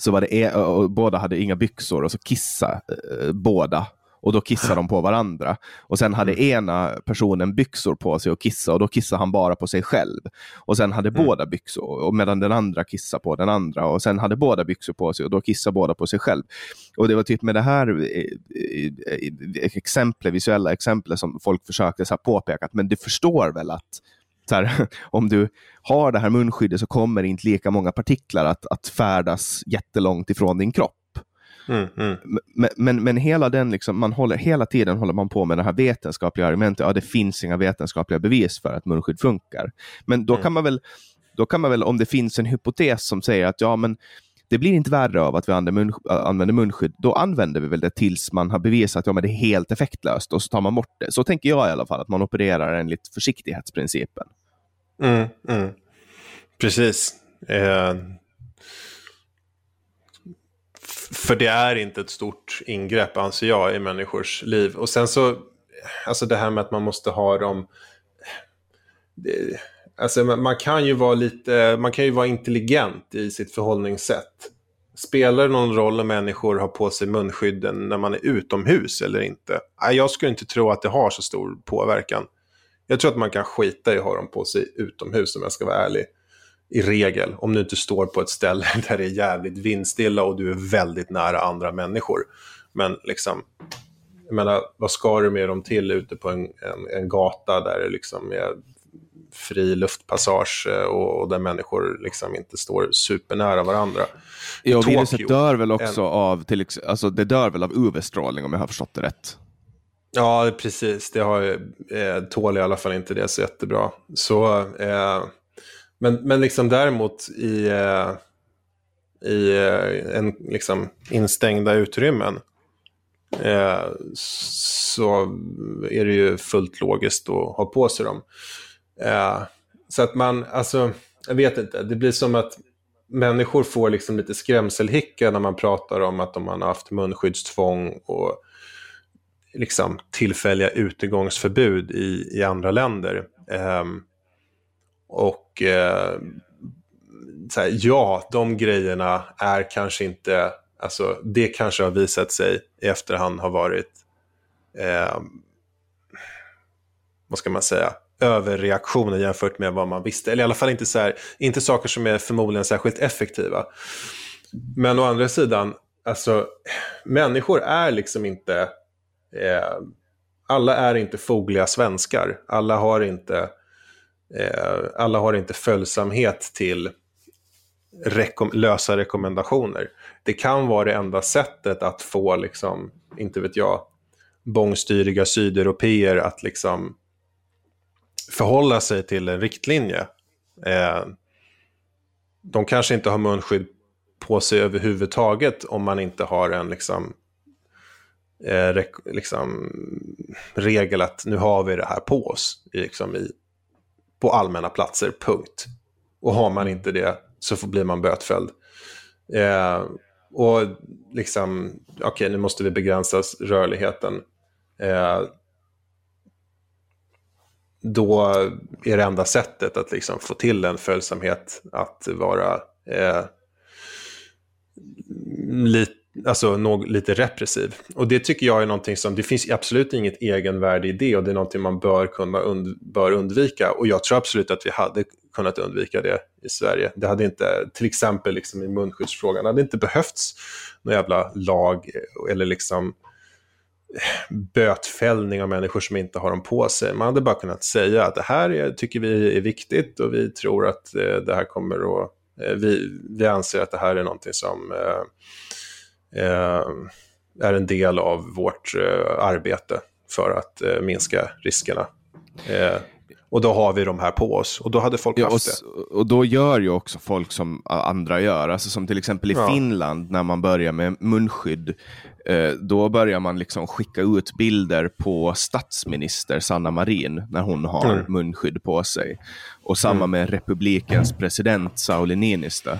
så var det, e, och båda hade inga byxor och så kissade eh, båda och då kissade de på varandra. Och sen hade mm. ena personen byxor på sig och kissade och då kissade han bara på sig själv. Och sen hade mm. båda byxor och medan den andra kissade på den andra och sen hade båda byxor på sig och då kissade båda på sig själv. Och det var typ med det här eh, eh, exemplet, visuella exemplet som folk försökte så här påpeka att men du förstår väl att här, om du har det här munskyddet så kommer inte lika många partiklar att, att färdas jättelångt ifrån din kropp. Mm, mm. Men, men, men, hela den, liksom, man håller, hela tiden håller man på med det här vetenskapliga argumentet. Ja, det finns inga vetenskapliga bevis för att munskydd funkar. Men då, mm. kan man väl, då kan man väl, om det finns en hypotes som säger att ja, men det blir inte värre av att vi använder, använder munskydd, då använder vi väl det tills man har bevisat att ja, det är helt effektlöst och så tar man bort det. Så tänker jag i alla fall, att man opererar enligt försiktighetsprincipen. Mm, mm. Precis. Eh, för det är inte ett stort ingrepp, anser jag, i människors liv. Och sen så, alltså det här med att man måste ha dem... Det, alltså man kan ju vara lite, man kan ju vara intelligent i sitt förhållningssätt. Spelar det någon roll om människor har på sig munskydden när man är utomhus eller inte? Jag skulle inte tro att det har så stor påverkan. Jag tror att man kan skita i att ha dem på sig utomhus om jag ska vara ärlig i regel, om du inte står på ett ställe där det är jävligt vindstilla och du är väldigt nära andra människor. Men liksom, jag menar, vad ska du med dem till ute på en, en, en gata där det liksom är fri luftpassage eh, och, och där människor liksom inte står supernära varandra. Ja, viruset dör väl också en... av, till, alltså det dör väl av UV-strålning om jag har förstått det rätt? Ja, precis. Det har, eh, tål i alla fall inte det så jättebra. Så eh, men, men liksom däremot i, eh, i eh, en, liksom instängda utrymmen eh, så är det ju fullt logiskt att ha på sig dem. Eh, så att man, alltså, jag vet inte, det blir som att människor får liksom lite skrämselhicka när man pratar om att de har haft munskyddstvång och liksom tillfälliga utegångsförbud i, i andra länder. Um, och eh, här, ja, de grejerna är kanske inte, alltså det kanske har visat sig i efterhand har varit, eh, vad ska man säga, överreaktioner jämfört med vad man visste. Eller i alla fall inte, så här, inte saker som är förmodligen särskilt effektiva. Men å andra sidan, alltså människor är liksom inte, eh, alla är inte fogliga svenskar. Alla har inte Eh, alla har inte följsamhet till rekom lösa rekommendationer. Det kan vara det enda sättet att få, liksom, inte vet jag, bångstyriga sydeuropeer att liksom förhålla sig till en riktlinje. Eh, de kanske inte har munskydd på sig överhuvudtaget om man inte har en liksom, eh, liksom, regel att nu har vi det här på oss liksom, i på allmänna platser, punkt. Och har man inte det så blir man bötfälld. Eh, och liksom, okej okay, nu måste vi begränsa rörligheten. Eh, då är det enda sättet att liksom få till en följsamhet att vara eh, lite alltså något, lite repressiv. Och det tycker jag är någonting som, det finns absolut inget egenvärde i det och det är någonting man bör kunna und, bör undvika. Och jag tror absolut att vi hade kunnat undvika det i Sverige. Det hade inte, till exempel liksom i munskyddsfrågan, det hade inte behövts någon jävla lag eller liksom bötfällning av människor som inte har dem på sig. Man hade bara kunnat säga att det här är, tycker vi är viktigt och vi tror att eh, det här kommer att, eh, vi, vi anser att det här är någonting som Eh, är en del av vårt eh, arbete för att eh, minska riskerna. Och då har vi de här på oss och då hade folk ja, haft och, det. Och då gör ju också folk som andra gör, alltså som till exempel i ja. Finland när man börjar med munskydd, eh, då börjar man liksom skicka ut bilder på statsminister Sanna Marin när hon har mm. munskydd på sig. Och samma mm. med republikens president Sauli Niinistö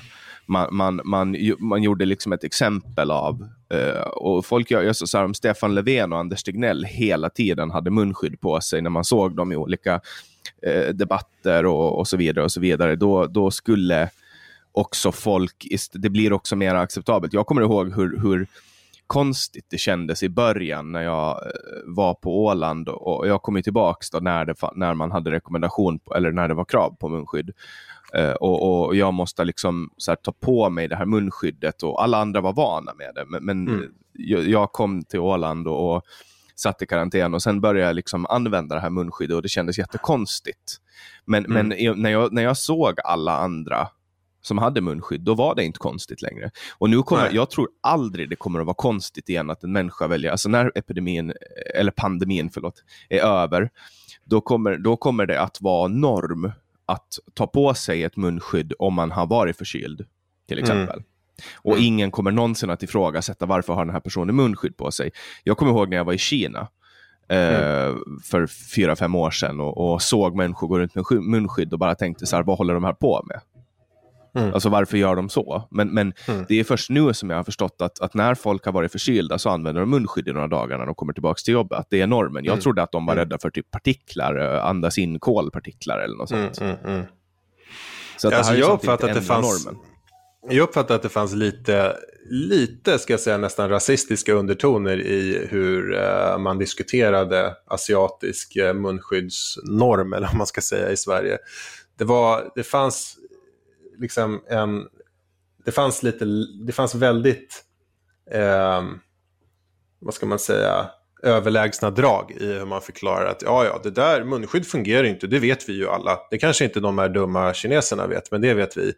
man, man, man, man gjorde liksom ett exempel av. Uh, och folk gör så, så här, om Stefan Löfven och Anders Tegnell hela tiden hade munskydd på sig när man såg dem i olika uh, debatter och, och så vidare, och så vidare då, då skulle också folk, det blir också mer acceptabelt. Jag kommer ihåg hur, hur konstigt det kändes i början när jag eh, var på Åland och jag kom tillbaka när, det, när man hade rekommendation på, eller när det var krav på munskydd. Uh, och, och, jag måste liksom här, ta på mig det här munskyddet och alla andra var vana med det. Men, men mm. jag, jag, kom till Åland och, och satt i karantän och sen började jag liksom använda det här munskyddet och det kändes jättekonstigt. Men, Mm. men när, jag, när jag såg alla andra som hade munskydd, då var det inte konstigt längre. Och nu kommer, Nej. jag tror aldrig det kommer att vara konstigt igen att en människa väljer, alltså när epidemin, eller pandemin, förlåt, är över, då kommer, då kommer det att vara norm att ta på sig ett munskydd om man har varit förkyld, till exempel. Och Mm. ingen kommer någonsin att ifrågasätta varför har den här personen munskydd på sig. Jag kommer ihåg när jag var i Kina eh, för fyra, fem år sedan och, och såg människor gå runt med sky- munskydd och bara tänkte så här, vad håller de här på med? Mm. Alltså varför gör de så? Men, men Mm. det är först nu som jag har förstått att, att när folk har varit förkylda så använder de munskydd i några dagar när de kommer tillbaka till jobbet. Att det är normen. Jag Mm. trodde att de var Mm. rädda för typ partiklar, andas in kolpartiklar eller något sånt. mm, mm. Så att Alltså, jag samtidigt uppfattar att det fanns- normen. Jag uppfattar att det fanns lite, lite ska jag säga, nästan rasistiska undertoner i hur eh, man diskuterade asiatisk eh, munskyddsnorm, eller vad man ska säga, i Sverige. Det, var, det fanns liksom en... Det fanns lite, det fanns väldigt, eh, vad ska man säga, överlägsna drag i hur man förklarar att ja, ja, det där munskydd fungerar inte, det vet vi ju alla. Det kanske inte de här dumma kineserna vet, men det vet vi.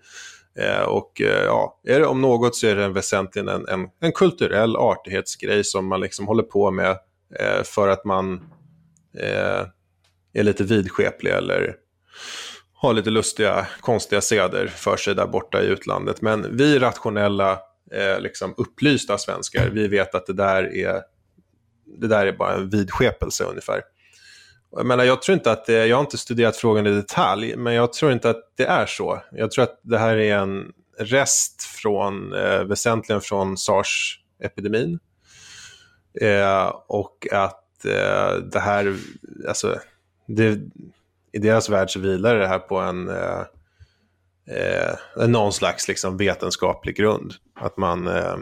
Eh, och eh, ja, är det om något så är det en väsentligen en, en, en kulturell artighetsgrej som man liksom håller på med eh, för att man eh, är lite vidskeplig eller har lite lustiga, konstiga seder för sig där borta i utlandet. Men vi rationella, eh, liksom upplysta svenskar, vi vet att det där är, det där är bara en vidskepelse ungefär. Jag, menar, jag tror inte att det, jag har inte studerat frågan i detalj, men jag tror inte att det är så. Jag tror att det här är en rest från, eh, väsentligen från sars-epidemin. Eh, och att eh, det här, alltså, det, i deras värld så vilar det här på en, eh, eh, någon slags liksom, vetenskaplig grund. Att man eh,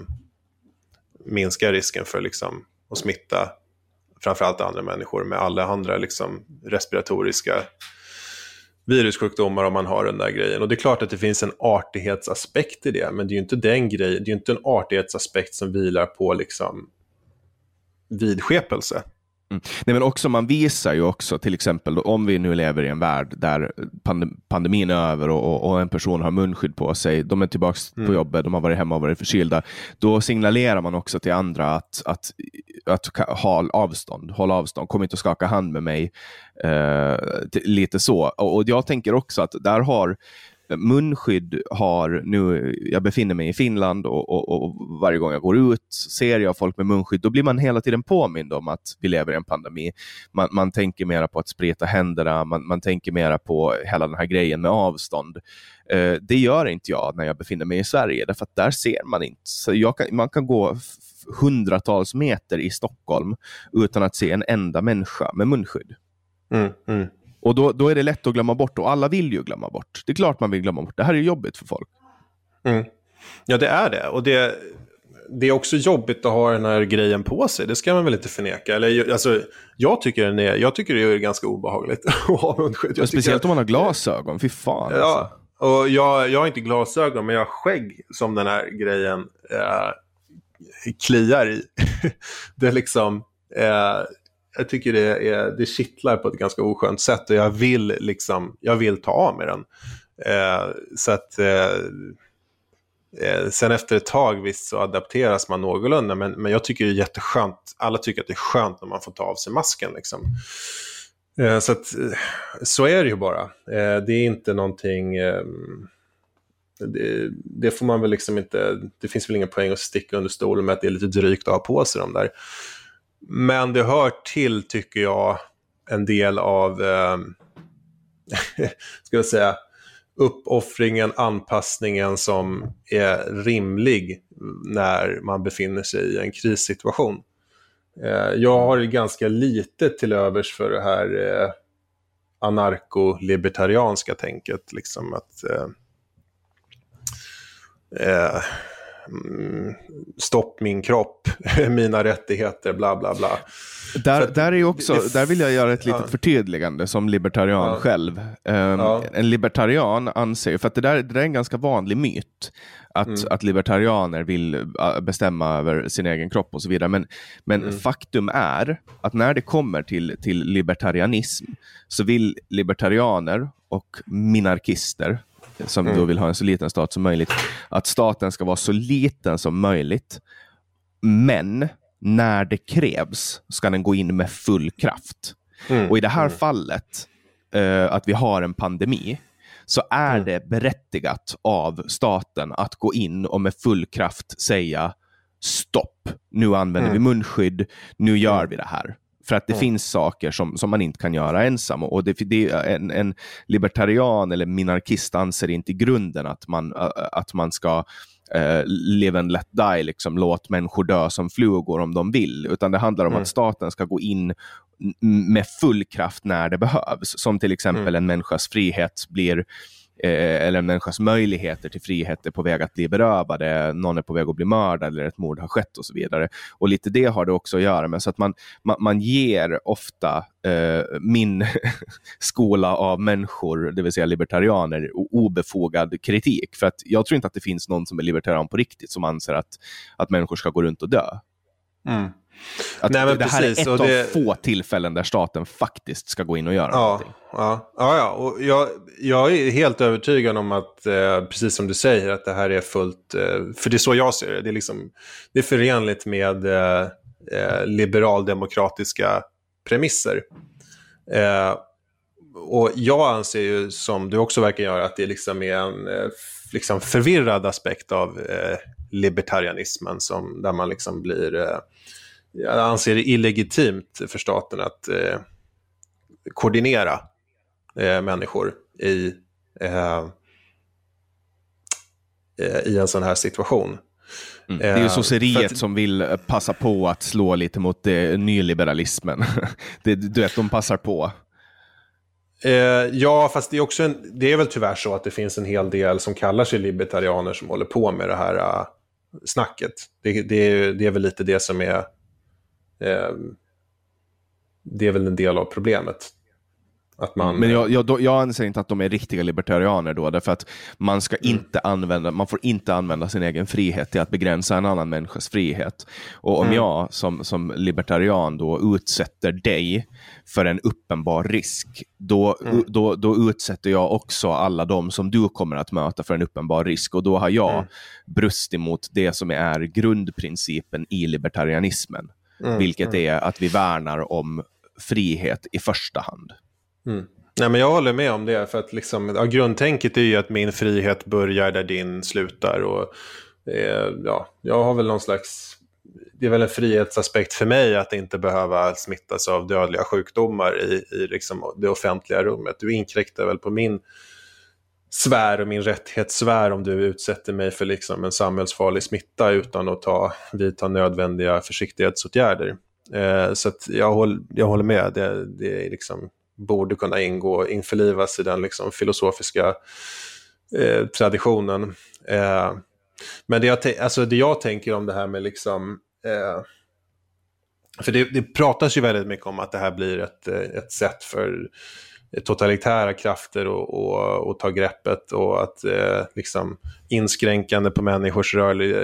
minskar risken för liksom, att smitta framförallt andra människor med alla andra liksom, respiratoriska virussjukdomar om man har den där grejen. Och det är klart att det finns en artighetsaspekt i det, men det är ju inte den grejen, det är ju inte en artighetsaspekt som vilar på liksom vidskepelse. Nej, men också, man visar ju också, till exempel då, om vi nu lever i en värld där pandem pandemin är över och, och, och en person har munskydd på sig, de är tillbaka på Mm. jobbet, de har varit hemma och varit förkylda, då signalerar man också till andra att, att, att ka- ha avstånd, håll avstånd, kom inte och skaka hand med mig. Eh, lite så. Och, och jag tänker också att där har munskydd har nu, jag befinner mig i Finland och, och, och varje gång jag går ut ser jag folk med munskydd, då blir man hela tiden påmind om att vi lever i en pandemi. Man, man tänker mera på att spreta händerna, man, man tänker mera på hela den här grejen med avstånd. Eh, det gör inte jag när jag befinner mig i Sverige, därför att där ser man inte. Så jag kan, man kan gå hundratals meter i Stockholm utan att se en enda människa med munskydd. Mm, mm. Och då, då är det lätt att glömma bort och alla vill ju glömma bort. Det är klart man vill glömma bort. Det här är jobbigt för folk. Mm. Ja, det är det. Och det, det är också jobbigt att ha den här grejen på sig. Det ska man väl inte förneka. Eller, alltså, jag, tycker den är, jag tycker det är ganska obehagligt att ha munskydd. Jag speciellt tycker om man har glasögon. Fy fan. Alltså. Ja, och jag, jag har inte glasögon, men jag har skägg som den här grejen eh, kliar i. det är liksom... Eh, jag tycker det, är, det kittlar på ett ganska oskönt sätt och jag vill, liksom, jag vill ta av mig den. Eh, så att... Eh, eh, sen efter ett tag visst så adapteras man någorlunda, men, men jag tycker det är jätteskönt. Alla tycker att det är skönt när man får ta av sig masken. Liksom. Eh, så att, eh, så är det ju bara. Eh, det är inte någonting... Eh, det, det får man väl liksom inte... Det finns väl ingen poäng att sticka under stolen med att det är lite drygt att ha på sig de där. Men det hör till, tycker jag, en del av... Eh, ska jag säga uppoffringen, anpassningen som är rimlig när man befinner sig i en krissituation. Eh, jag har ganska lite till övers för det här eh, anarko-libertarianska tänket. Liksom att, eh, eh, stopp min kropp, mina rättigheter, bla bla bla. Där, där, är också, där vill jag göra ett litet ja. förtydligande som libertarian ja. själv. Um, ja. En libertarian anser, för att det där, det där är en ganska vanlig myt, att, mm. att libertarianer vill äh, bestämma över sin egen kropp och så vidare. Men, men mm. faktum är att när det kommer till, till libertarianism så vill libertarianer och minarkister, som mm. då vill ha en så liten stat som möjligt, att staten ska vara så liten som möjligt. Men när det krävs ska den gå in med full kraft. Mm. Och i det här mm. fallet, uh, att vi har en pandemi, så är mm. det berättigat av staten att gå in och med full kraft säga stopp, nu använder vi mm. munskydd, nu gör mm. vi det här. För att det mm. finns saker som, som man inte kan göra ensam. Och det, det, en, en libertarian eller minarkist anser inte i grunden att man, att man ska uh, live and let die, liksom, låt människor dö som flugor om de vill. Utan det handlar om mm. att staten ska gå in med full kraft när det behövs. Som till exempel mm. en människas frihet blir Eh, eller en människas möjligheter till frihet är på väg att bli berövade, någon är på väg att bli mördad eller ett mord har skett och så vidare. Och lite det har det också att göra med, så att man, man, man ger ofta eh, min skola av människor, det vill säga libertarianer, obefogad kritik. För att jag tror inte att det finns någon som är libertarian på riktigt som anser att, att människor ska gå runt och dö. Mm. Att Nej, det här precis. är ett det... av få tillfällen där staten faktiskt ska gå in och göra ja, någonting. Ja, ja, ja. Och jag, jag är helt övertygad om att, eh, precis som du säger, att det här är fullt... Eh, för det är så jag ser det. Det är, liksom, det är förenligt med eh, eh liberaldemokratiska premisser. Eh, och jag anser ju, som du också verkar göra, att det liksom är en eh, liksom förvirrad aspekt av libertarianismen, som, där man liksom blir jag anser det illegitimt för staten att eh, koordinera eh, människor i, eh, eh i en sån här situation. Mm. Det är ju eh, sosseriet att... som vill passa på att slå lite mot det, nyliberalismen. det, du vet, de passar på. Eh, ja, fast det är, också en, det är väl tyvärr så att det finns en hel del som kallar sig libertarianer som håller på med det här uh, snacket. Det, det, det är väl lite det som är eh, det är väl en del av problemet. Att man, men jag, jag, jag anser inte att de är riktiga libertarianer då, därför att man, ska mm. inte använda, man får inte använda sin egen frihet till att begränsa en annan människas frihet. Och om mm. jag som, som libertarian då utsätter dig för en uppenbar risk, då, mm. då, då utsätter jag också alla de som du kommer att möta för en uppenbar risk. Och då har jag mm. brustit mot det som är grundprincipen i libertarianismen. Mm, vilket mm. är att vi värnar om frihet i första hand. Mm. Nej, men jag håller med om det, för att liksom, ja, grundtänket är ju att min frihet börjar där din slutar. Och, eh, ja, jag har väl någon slags, det är väl en frihetsaspekt för mig att inte behöva smittas av dödliga sjukdomar i, i liksom det offentliga rummet. Du inkräktar väl på min svär och min rättighetssvär om du utsätter mig för liksom en samhällsfarlig smitta utan att ta, vidta nödvändiga försiktighetsåtgärder. Eh, så jag, håll, jag håller med, det, det liksom, borde kunna ingå, införlivas i den liksom, filosofiska eh, traditionen. Eh, men det jag, alltså, det jag tänker om det här med liksom, eh, för det, det pratas ju väldigt mycket om att det här blir ett, eh, ett sätt för totalitära krafter och, och, och ta greppet och att eh, liksom inskränkande på människors rörlig,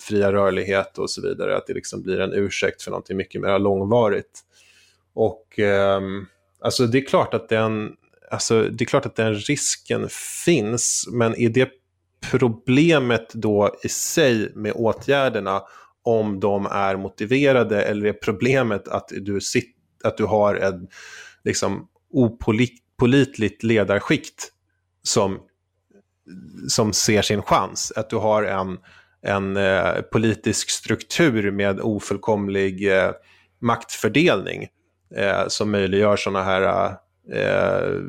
fria rörlighet och så vidare, att det liksom blir en ursäkt för någonting mycket mer långvarigt. Och eh, alltså det är klart att den, alltså det är klart att den risken finns, men är det problemet då i sig med åtgärderna om de är motiverade eller är problemet att du, sit, att du har en liksom, opolitligt ledarskikt som, som ser sin chans. Att du har en, en eh, politisk struktur med ofullkomlig eh, maktfördelning eh, som möjliggör sådana här eh,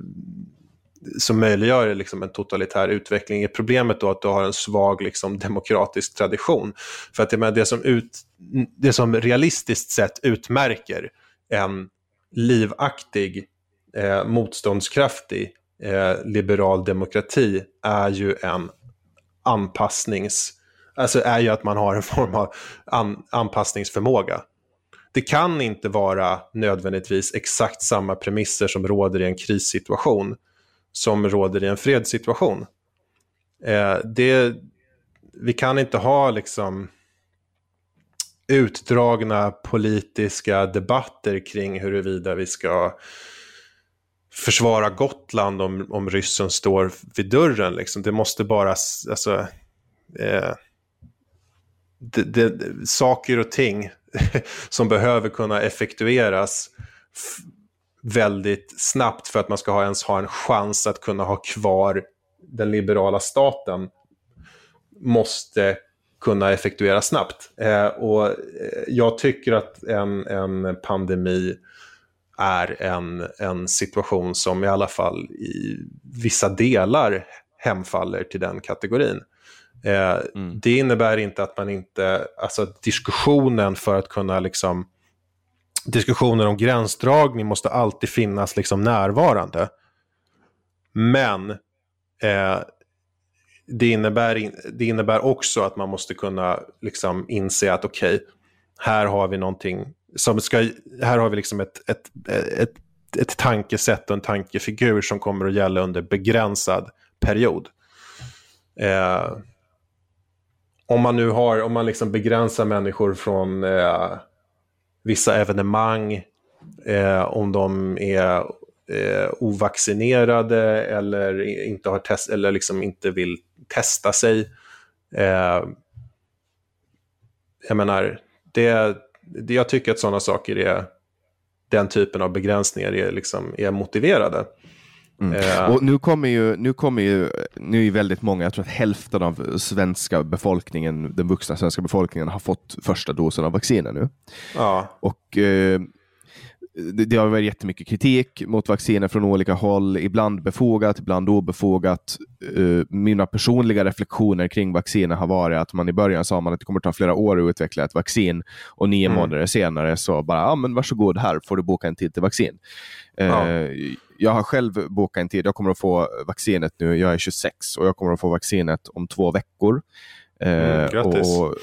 som möjliggör liksom en totalitär utveckling. Är problemet då att du har en svag liksom, demokratisk tradition? För att det, det, som ut, det som realistiskt sett utmärker en livaktig eh, motståndskraftig eh, liberal demokrati är ju en anpassnings, alltså är ju att man har en form av an, anpassningsförmåga. Det kan inte vara nödvändigtvis exakt samma premisser som råder i en krissituation som råder i en fredssituation. Eh, det, vi kan inte ha liksom utdragna politiska debatter kring huruvida vi ska försvara Gotland om, om ryssen står vid dörren. Liksom. Det måste bara, alltså, eh, det, det, saker och ting som behöver kunna effektueras väldigt snabbt för att man ska ha, ens ha en chans att kunna ha kvar den liberala staten måste kunna effektueras snabbt. Eh, och eh, jag tycker att en, en pandemi är en, en situation som i alla fall i vissa delar hemfaller till den kategorin. Eh, mm. Det innebär inte att man inte, alltså diskussionen för att kunna liksom, diskussioner om gränsdragning måste alltid finnas liksom närvarande. Men eh, det, innebär, det innebär också att man måste kunna liksom inse att okej, okay, här har vi någonting som ska, här har vi liksom ett, ett, ett, ett tankesätt och en tankefigur som kommer att gälla under begränsad period. Eh, om man nu har, om man liksom begränsar människor från eh, vissa evenemang, eh, om de är eh, ovaccinerade eller inte har test eller liksom inte vill testa sig. Eh, jag menar, det, det, jag tycker att sådana saker är, den typen av begränsningar är, liksom, är motiverade. Mm. Uh, och nu kommer ju, nu kommer ju, nu är väldigt många, jag tror att hälften av svenska befolkningen, den vuxna svenska befolkningen har fått första dosen av vaccinet nu. Ja. Och uh, det, det har varit jättemycket kritik mot vacciner från olika håll, ibland befogat, ibland obefogat. Uh, mina personliga reflektioner kring vacciner har varit att man i början sa man att det kommer ta flera år att utveckla ett vaccin och nio mm. månader senare så bara, ja men varsågod, här får du boka en tid till vaccin. Ja. Uh, jag har själv bokat en tid, jag kommer att få vaccinet nu, jag är 26 och jag kommer att få vaccinet om två veckor. Mm, uh, grattis. Och,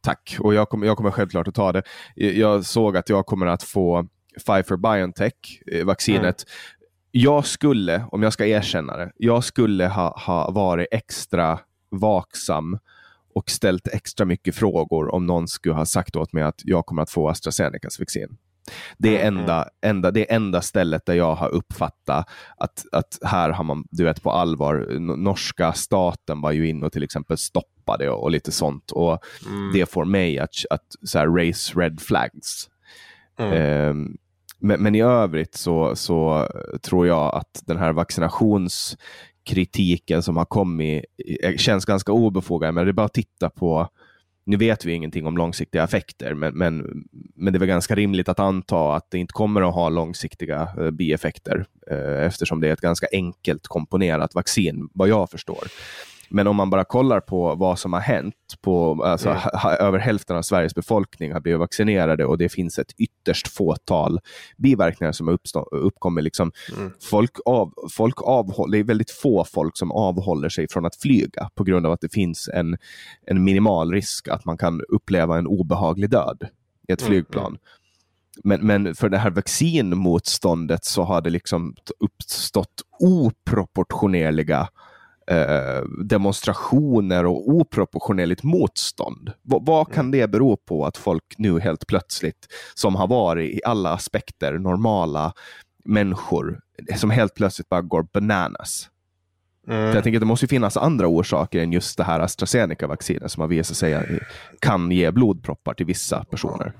tack, och jag kommer, jag kommer självklart att ta det. Jag såg att jag kommer att få Pfizer-Biontech-vaccinet. Mm. Jag skulle, om jag ska erkänna det, jag skulle ha, ha varit extra vaksam och ställt extra mycket frågor om någon skulle ha sagt åt mig att jag kommer att få AstraZenecas vaccin. Det är mm. enda, enda, det enda stället där jag har uppfattat att, att här har man, du vet på allvar, norska staten var ju inne och till exempel stoppade och, och lite sånt. Och mm. Det får mig att, att så här, raise red flags. Mm. Um, men, men, i övrigt så, så tror jag att den här vaccinationskritiken som har kommit eh, känns ganska obefogad. Men det är bara att titta på nu vet vi ingenting om långsiktiga effekter, men, men, men det är väl ganska rimligt att anta att det inte kommer att ha långsiktiga eh, bieffekter eh, eftersom det är ett ganska enkelt komponerat vaccin, vad jag förstår. Men om man bara kollar på vad som har hänt, på, alltså, mm. ha, över hälften av Sveriges befolkning har blivit vaccinerade och det finns ett ytterst fåtal biverkningar som har uppkommit. Liksom, mm. folk av, folk avhåller, det är väldigt få folk som avhåller sig från att flyga på grund av att det finns en, en minimal risk att man kan uppleva en obehaglig död i ett mm, flygplan. Mm. Men, men för det här vaccinmotståndet så har det liksom uppstått oproportionerliga demonstrationer och oproportionerligt motstånd. V vad kan mm. det bero på att folk nu helt plötsligt, som har varit i alla aspekter normala människor, som helt plötsligt bara går bananas? Mm. jag tänker att det måste finnas andra orsaker än just det här AstraZeneca-vaccinet som har visat sig kan ge blodproppar till vissa personer.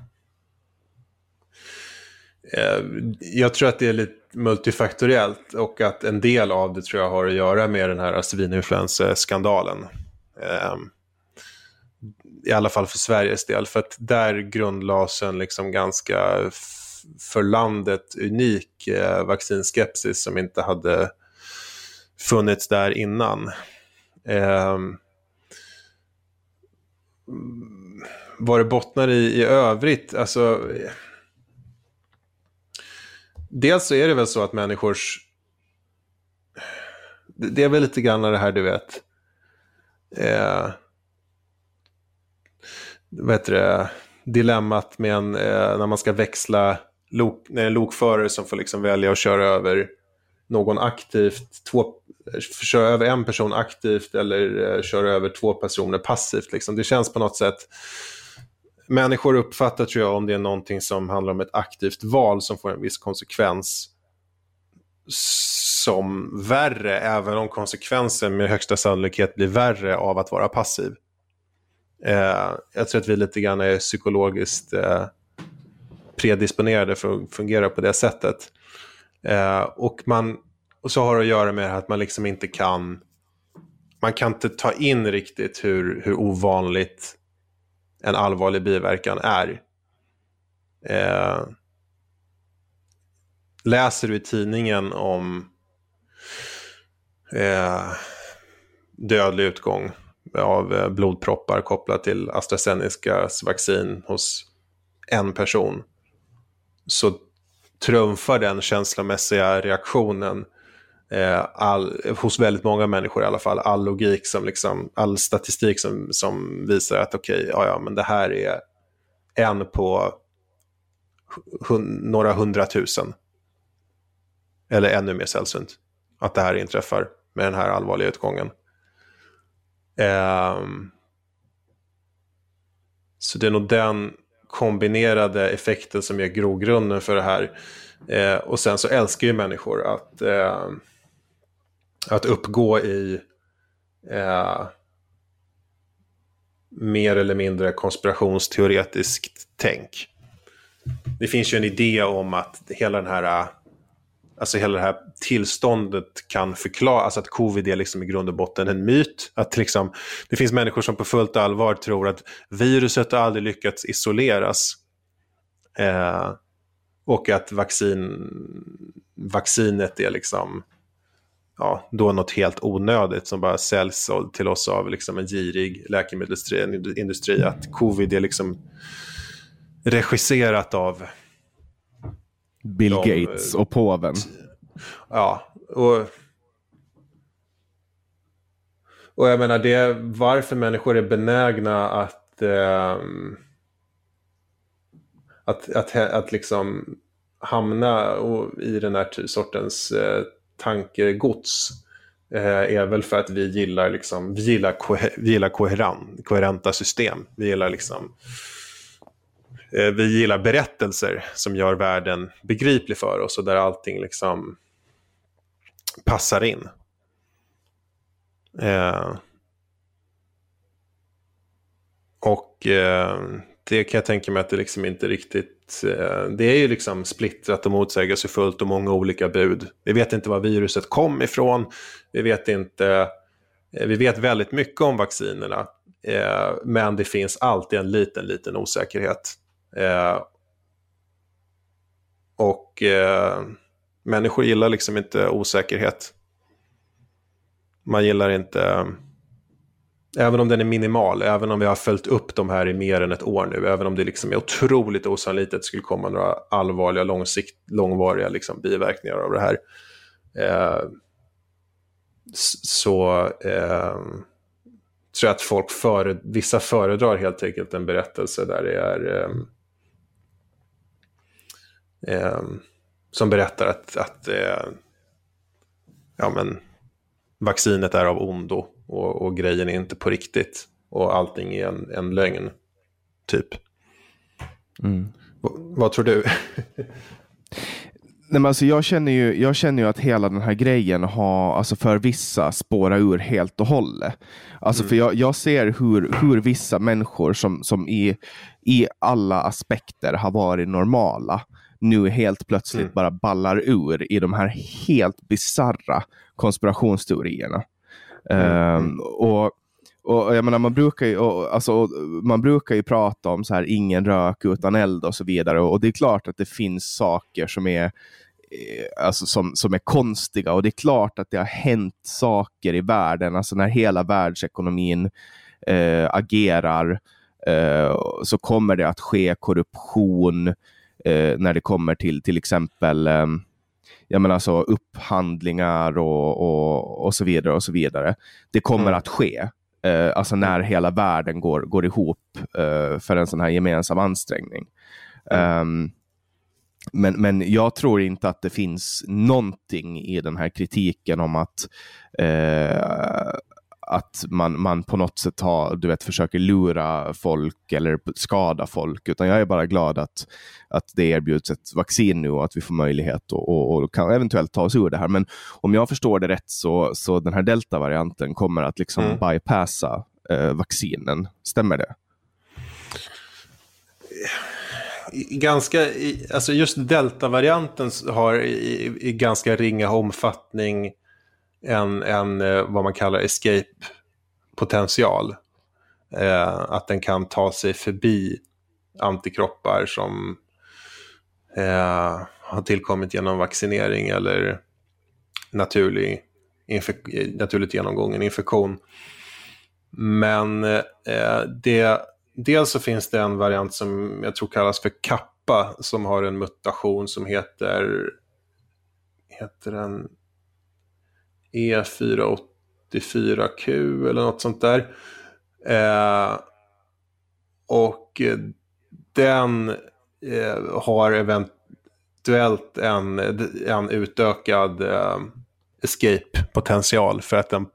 Eh, jag tror att det är lite multifaktoriellt och att en del av det tror jag har att göra med den här svininfluensaskandalen. Eh, I alla fall för Sveriges del, för att där grundlades en liksom ganska för landet unik eh, vaccinskepsis som inte hade funnits där innan. Eh, vad det bottnar i i övrigt, alltså dels så är det väl så att människors... Det är väl lite grann det här du vet. Eh, vad heter det, dilemmat med en, eh, när man ska växla lok, när en lokförare som får liksom välja att köra över någon aktivt, två, köra över en person aktivt eller eh, köra över två personer passivt. Liksom. Det känns på något sätt, människor uppfattar tror jag om det är någonting som handlar om ett aktivt val som får en viss konsekvens som värre, även om konsekvensen med högsta sannolikhet blir värre av att vara passiv. Eh, jag tror att vi lite grann är psykologiskt eh, predisponerade för att fungera på det sättet. Eh, och, man, och så har det att göra med att man liksom inte kan man kan inte ta in riktigt hur, hur ovanligt en allvarlig biverkan är. Eh, läser du i tidningen om eh, dödlig utgång av eh, blodproppar kopplat till AstraZenecas vaccin hos en person så trumfar den känslomässiga reaktionen eh, all, hos väldigt många människor i alla fall, all logik, som liksom, all statistik som, som visar att okej, okay, ja, ja, men det här är en på hun, några hundratusen. Eller ännu mer sällsynt, att det här inträffar med den här allvarliga utgången. Eh, så det är nog den kombinerade effekten som är grogrunden för det här. Eh, och sen så älskar ju människor att, eh, att uppgå i eh, mer eller mindre konspirationsteoretiskt tänk. Det finns ju en idé om att hela den här alltså hela det här tillståndet kan förklara, alltså att covid är liksom i grund och botten en myt. Att liksom, det finns människor som på fullt allvar tror att viruset har aldrig lyckats isoleras. Eh, och att vaccin, vaccinet är liksom, ja, då något helt onödigt som bara säljs till oss av liksom en girig läkemedelsindustri. Att covid är liksom regisserat av Bill de, Gates och påven. Ja, och... Och jag menar, det, varför människor är benägna att... Eh, att, att, att liksom hamna i den här sortens eh, tankegods eh, är väl för att vi gillar, liksom, vi gillar, vi gillar koheran, koherenta system. Vi gillar liksom eh, vi gillar berättelser som gör världen begriplig för oss och där allting liksom passar in. Eh, och eh, det kan jag tänka mig att det liksom inte riktigt... Eh, det är ju liksom splittrat och motsägelsefullt och många olika bud. Vi vet inte var viruset kom ifrån. Vi vet inte... Eh, vi vet väldigt mycket om vaccinerna. Eh, men det finns alltid en liten, liten osäkerhet. Eh, och eh, människor gillar liksom inte osäkerhet. Man gillar inte, även om den är minimal, även om vi har följt upp de här i mer än ett år nu, även om det liksom är otroligt osannolikt att det skulle komma några allvarliga, långsikt, långvariga liksom, biverkningar av det här. Eh, så eh, tror jag att folk före, vissa föredrar helt enkelt en berättelse där det är eh, eh, som berättar att, att eh, ja, men, vaccinet är av ondo och, och, grejen är inte på riktigt och allting är en, en lögn, typ. Mm. vad tror du? Nej, men alltså jag, känner ju, jag känner ju att hela den här grejen har, alltså för vissa, spårat ur helt och hållet. Alltså mm. för jag, jag ser hur, hur vissa människor som, som i, i alla aspekter har varit normala, nu helt plötsligt mm. bara ballar ur i de här helt bizarra konspirationsteorierna. Mm. Um, och, och jag menar, man, brukar ju, och, alltså, man brukar ju prata om så här, ingen rök utan eld och så vidare. Och, och det är klart att det finns saker som är eh, alltså som, som är konstiga och det är klart att det har hänt saker i världen, alltså när hela världsekonomin eh, agerar eh, så kommer det att ske korruption, eh, när det kommer till till exempel eh, jag menar alltså upphandlingar och, och, och så vidare. och så vidare. Det kommer mm. att ske. eh, alltså när hela världen går, går ihop eh, för en sån här gemensam ansträngning. Um, men, men jag tror inte att det finns någonting i den här kritiken om att eh, att man, man på något sätt har, du vet, försöker lura folk eller skada folk, utan jag är bara glad att, att det erbjuds ett vaccin nu och att vi får möjlighet och, och, och kan eventuellt ta oss ur det här. Men om jag förstår det rätt så, så den här delta-varianten kommer att liksom mm. bypassa eh, vaccinen. Stämmer det? ganska, alltså just delta-varianten har i, i, ganska ringa omfattning en, en eh, vad man kallar escape-potential. Eh, att den kan ta sig förbi antikroppar som eh, har tillkommit genom vaccinering eller naturlig naturligt genomgången infektion. Men eh, det, dels så finns det en variant som jag tror kallas för kappa som har en mutation som heter, heter den E484Q eller något sånt där. Eh, och eh, den eh, har eventuellt en, en utökad eh, escape-potential för att den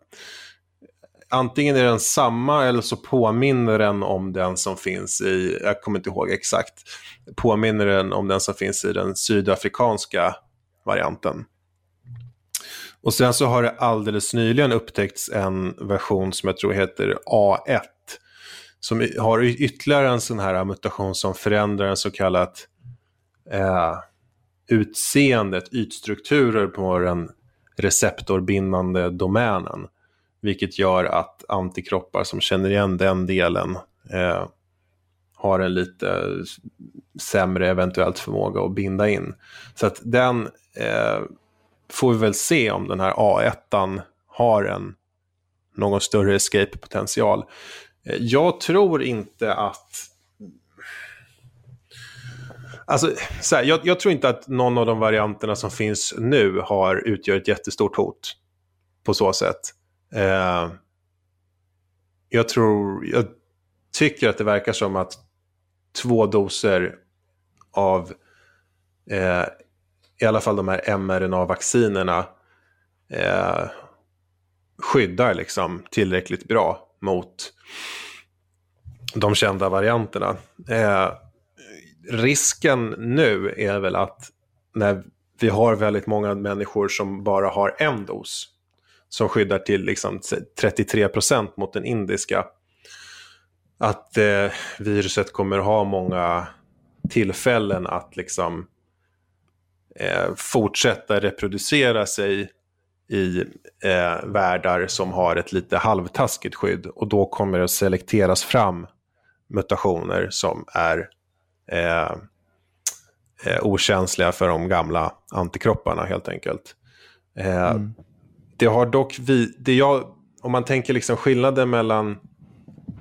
antingen är den samma eller så påminner den om den som finns i, jag kommer inte ihåg exakt, påminner den om den som finns i den sydafrikanska varianten. Och sen så har det alldeles nyligen upptäckts en version som jag tror heter A1. Som har ytterligare en sån här mutation som förändrar en så kallat eh, utseendet, ytstrukturer på den receptorbindande domänen. Vilket gör att antikroppar som känner igen den delen eh, har en lite sämre eventuellt förmåga att binda in. Så att den eh, får vi väl se om den här A1 har en någon större escape-potential. Eh, jag tror inte att... Alltså, så här, jag, jag, tror inte att någon av de varianterna som finns nu har utgör ett jättestort hot på så sätt. Eh, jag tror, jag tycker att det verkar som att två doser av eh, i alla fall de här mRNA-vaccinerna eh, skyddar liksom tillräckligt bra mot de kända varianterna. Eh, risken nu är väl att när vi har väldigt många människor som bara har en dos som skyddar till liksom 33 procent mot den indiska. Att eh, viruset kommer ha många tillfällen att liksom eh, fortsätta reproducera sig i eh, världar som har ett lite halvtaskigt skydd. Och då kommer det att selekteras fram mutationer som är eh, eh, okänsliga för de gamla antikropparna helt enkelt. Eh, mm. Det har dock vi, det jag, om man tänker liksom skillnaden mellan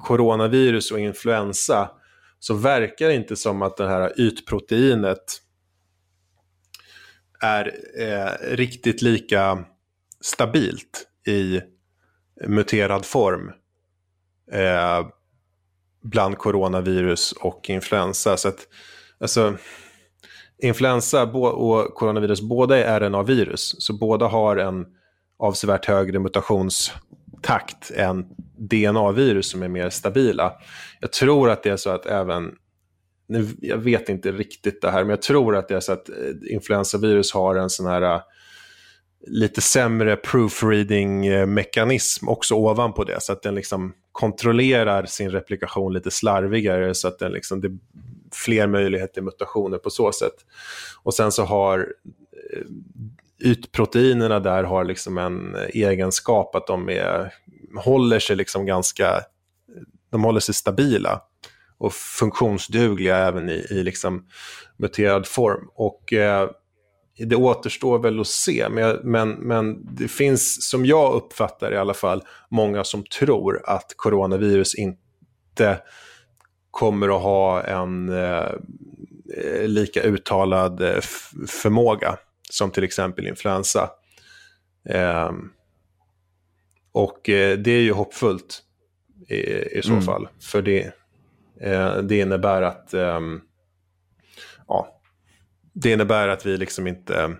coronavirus och influensa så verkar det inte som att det här ytproteinet är eh, riktigt lika stabilt i muterad form eh, bland coronavirus och influensa. Så att, alltså, influensa och coronavirus, båda är RNA-virus, så båda har en avsevärt högre mutationstakt än DNA-virus som är mer stabila. Jag tror att det är så att även nu, jag vet inte riktigt det här, men jag tror att det är så att eh, influensavirus har en sån här eh, lite sämre proofreading-mekanism också ovanpå det. Så att den liksom kontrollerar sin replikation lite slarvigare så att den liksom, det är fler möjligheter till mutationer på så sätt. Och sen så har eh, ytproteinerna där har liksom en egenskap att de är, håller sig liksom ganska, de håller sig stabila och funktionsdugliga även i, i liksom muterad form. Och eh, det återstår väl att se, men, men, men det finns, som jag uppfattar i alla fall, många som tror att coronavirus inte kommer att ha en eh, lika uttalad eh, förmåga som till exempel influensa. Eh, och det är ju hoppfullt i, i så mm. fall. För det, Eh, det innebär att eh, ja, det innebär att vi liksom inte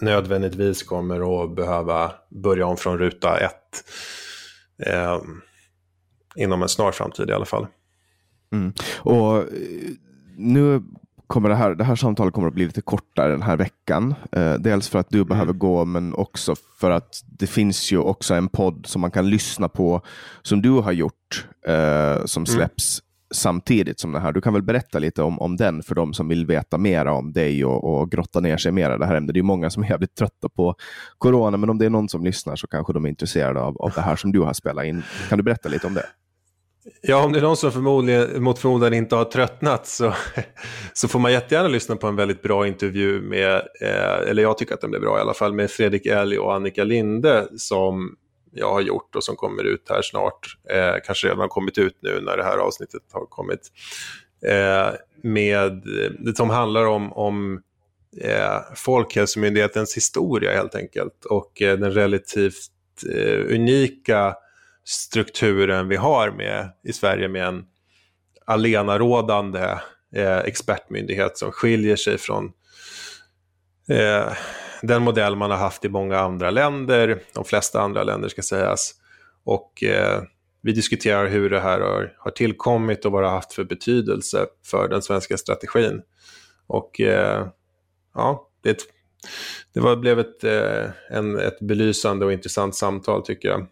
nödvändigtvis kommer att behöva börja om från ruta ett. Eh, inom en snar framtid i alla fall. Mm. Och eh, nu kommer det här, det här samtalet kommer att bli lite kortare den här veckan. Eh, dels för att du mm. behöver gå, men också för att det finns ju också en podd som man kan lyssna på som du har gjort, eh, som mm. släpps mm. samtidigt som det här. Du kan väl berätta lite om, om den för de som vill veta mer om dig och, och grotta ner sig mer i det här ämnet. Det är många som är jävligt trötta på corona, men om det är någon som lyssnar så kanske de är intresserade av, av det här som du har spelat in. Kan du berätta lite om det? Ja, om det är någon som förmodligen, mot förmodan inte har tröttnat så, så får man jättegärna lyssna på en väldigt bra intervju med, eh, eller jag tycker att den blev bra i alla fall, med Fredrik Elg och Annika Linde som jag har gjort och som kommer ut här snart. Eh, kanske redan har kommit ut nu när det här avsnittet har kommit. Eh, med, eh, som handlar om, om eh, Folkhälsomyndighetens historia helt enkelt och eh, den relativt eh, unika strukturen vi har med, i Sverige med en alenarådande eh, expertmyndighet som skiljer sig från eh, den modell man har haft i många andra länder, de flesta andra länder ska sägas. Och eh, vi diskuterar hur det här har, har tillkommit och vad det har haft för betydelse för den svenska strategin. Och eh, ja, det, det var, blev ett, eh, en, ett belysande och intressant samtal tycker jag.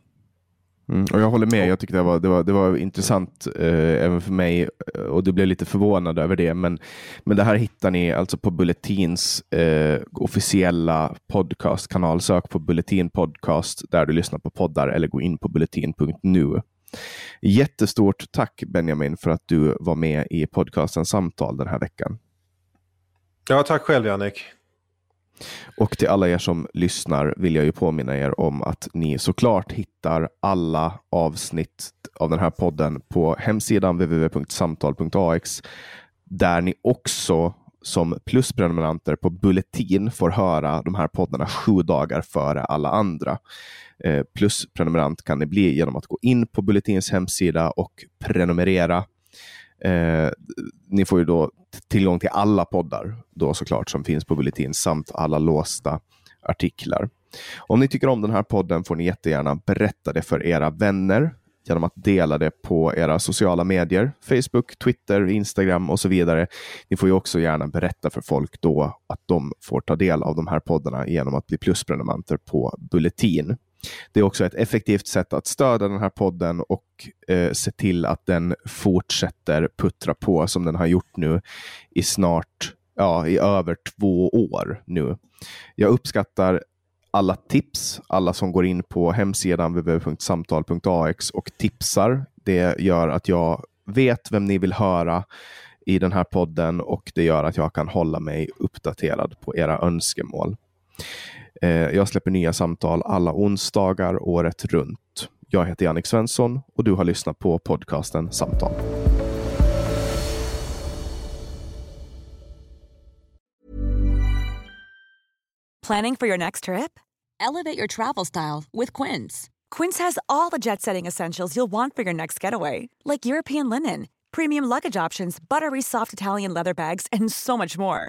Mm, och jag håller med. Jag tyckte det var, det var, det var intressant eh, även för mig och du blev lite förvånad över det. Men, men det här hittar ni alltså på Bulletins eh, officiella podcastkanal. Sök på Bulletin Podcast där du lyssnar på poddar eller gå in på bulletin.nu. Jättestort tack Benjamin för att du var med i podcasten Samtal den här veckan. Ja, tack själv Jannik. Och till alla er som lyssnar vill jag ju påminna er om att ni såklart hittar alla avsnitt av den här podden på hemsidan www.samtal.ax där ni också som plusprenumeranter på Bulletin får höra de här poddarna sju dagar före alla andra. Eh, plusprenumerant kan ni bli genom att gå in på Bulletins hemsida och prenumerera Eh, ni får ju då tillgång till alla poddar då såklart som finns på Bulletin samt alla låsta artiklar. Om ni tycker om den här podden får ni jättegärna berätta det för era vänner genom att dela det på era sociala medier, Facebook, Twitter, Instagram och så vidare. Ni får ju också gärna berätta för folk då att de får ta del av de här poddarna genom att bli plusprenumeranter på Bulletin. Det är också ett effektivt sätt att stödja den här podden och eh, se till att den fortsätter puttra på som den har gjort nu i snart, ja, i över två år nu. Jag uppskattar alla tips, alla som går in på hemsidan www.samtal.ax och tipsar. Det gör att jag vet vem ni vill höra i den här podden och det gör att jag kan hålla mig uppdaterad på era önskemål. Eh, jag släpper nya samtal alla onsdagar året runt. Jag heter Jannik Svensson och du har lyssnat på podcasten Samtal. Planning for your next trip? Elevate your travel style with Quince. Quince has all the jet-setting essentials you'll want for your next getaway, like European linen, premium luggage options, buttery soft Italian leather bags, and so much more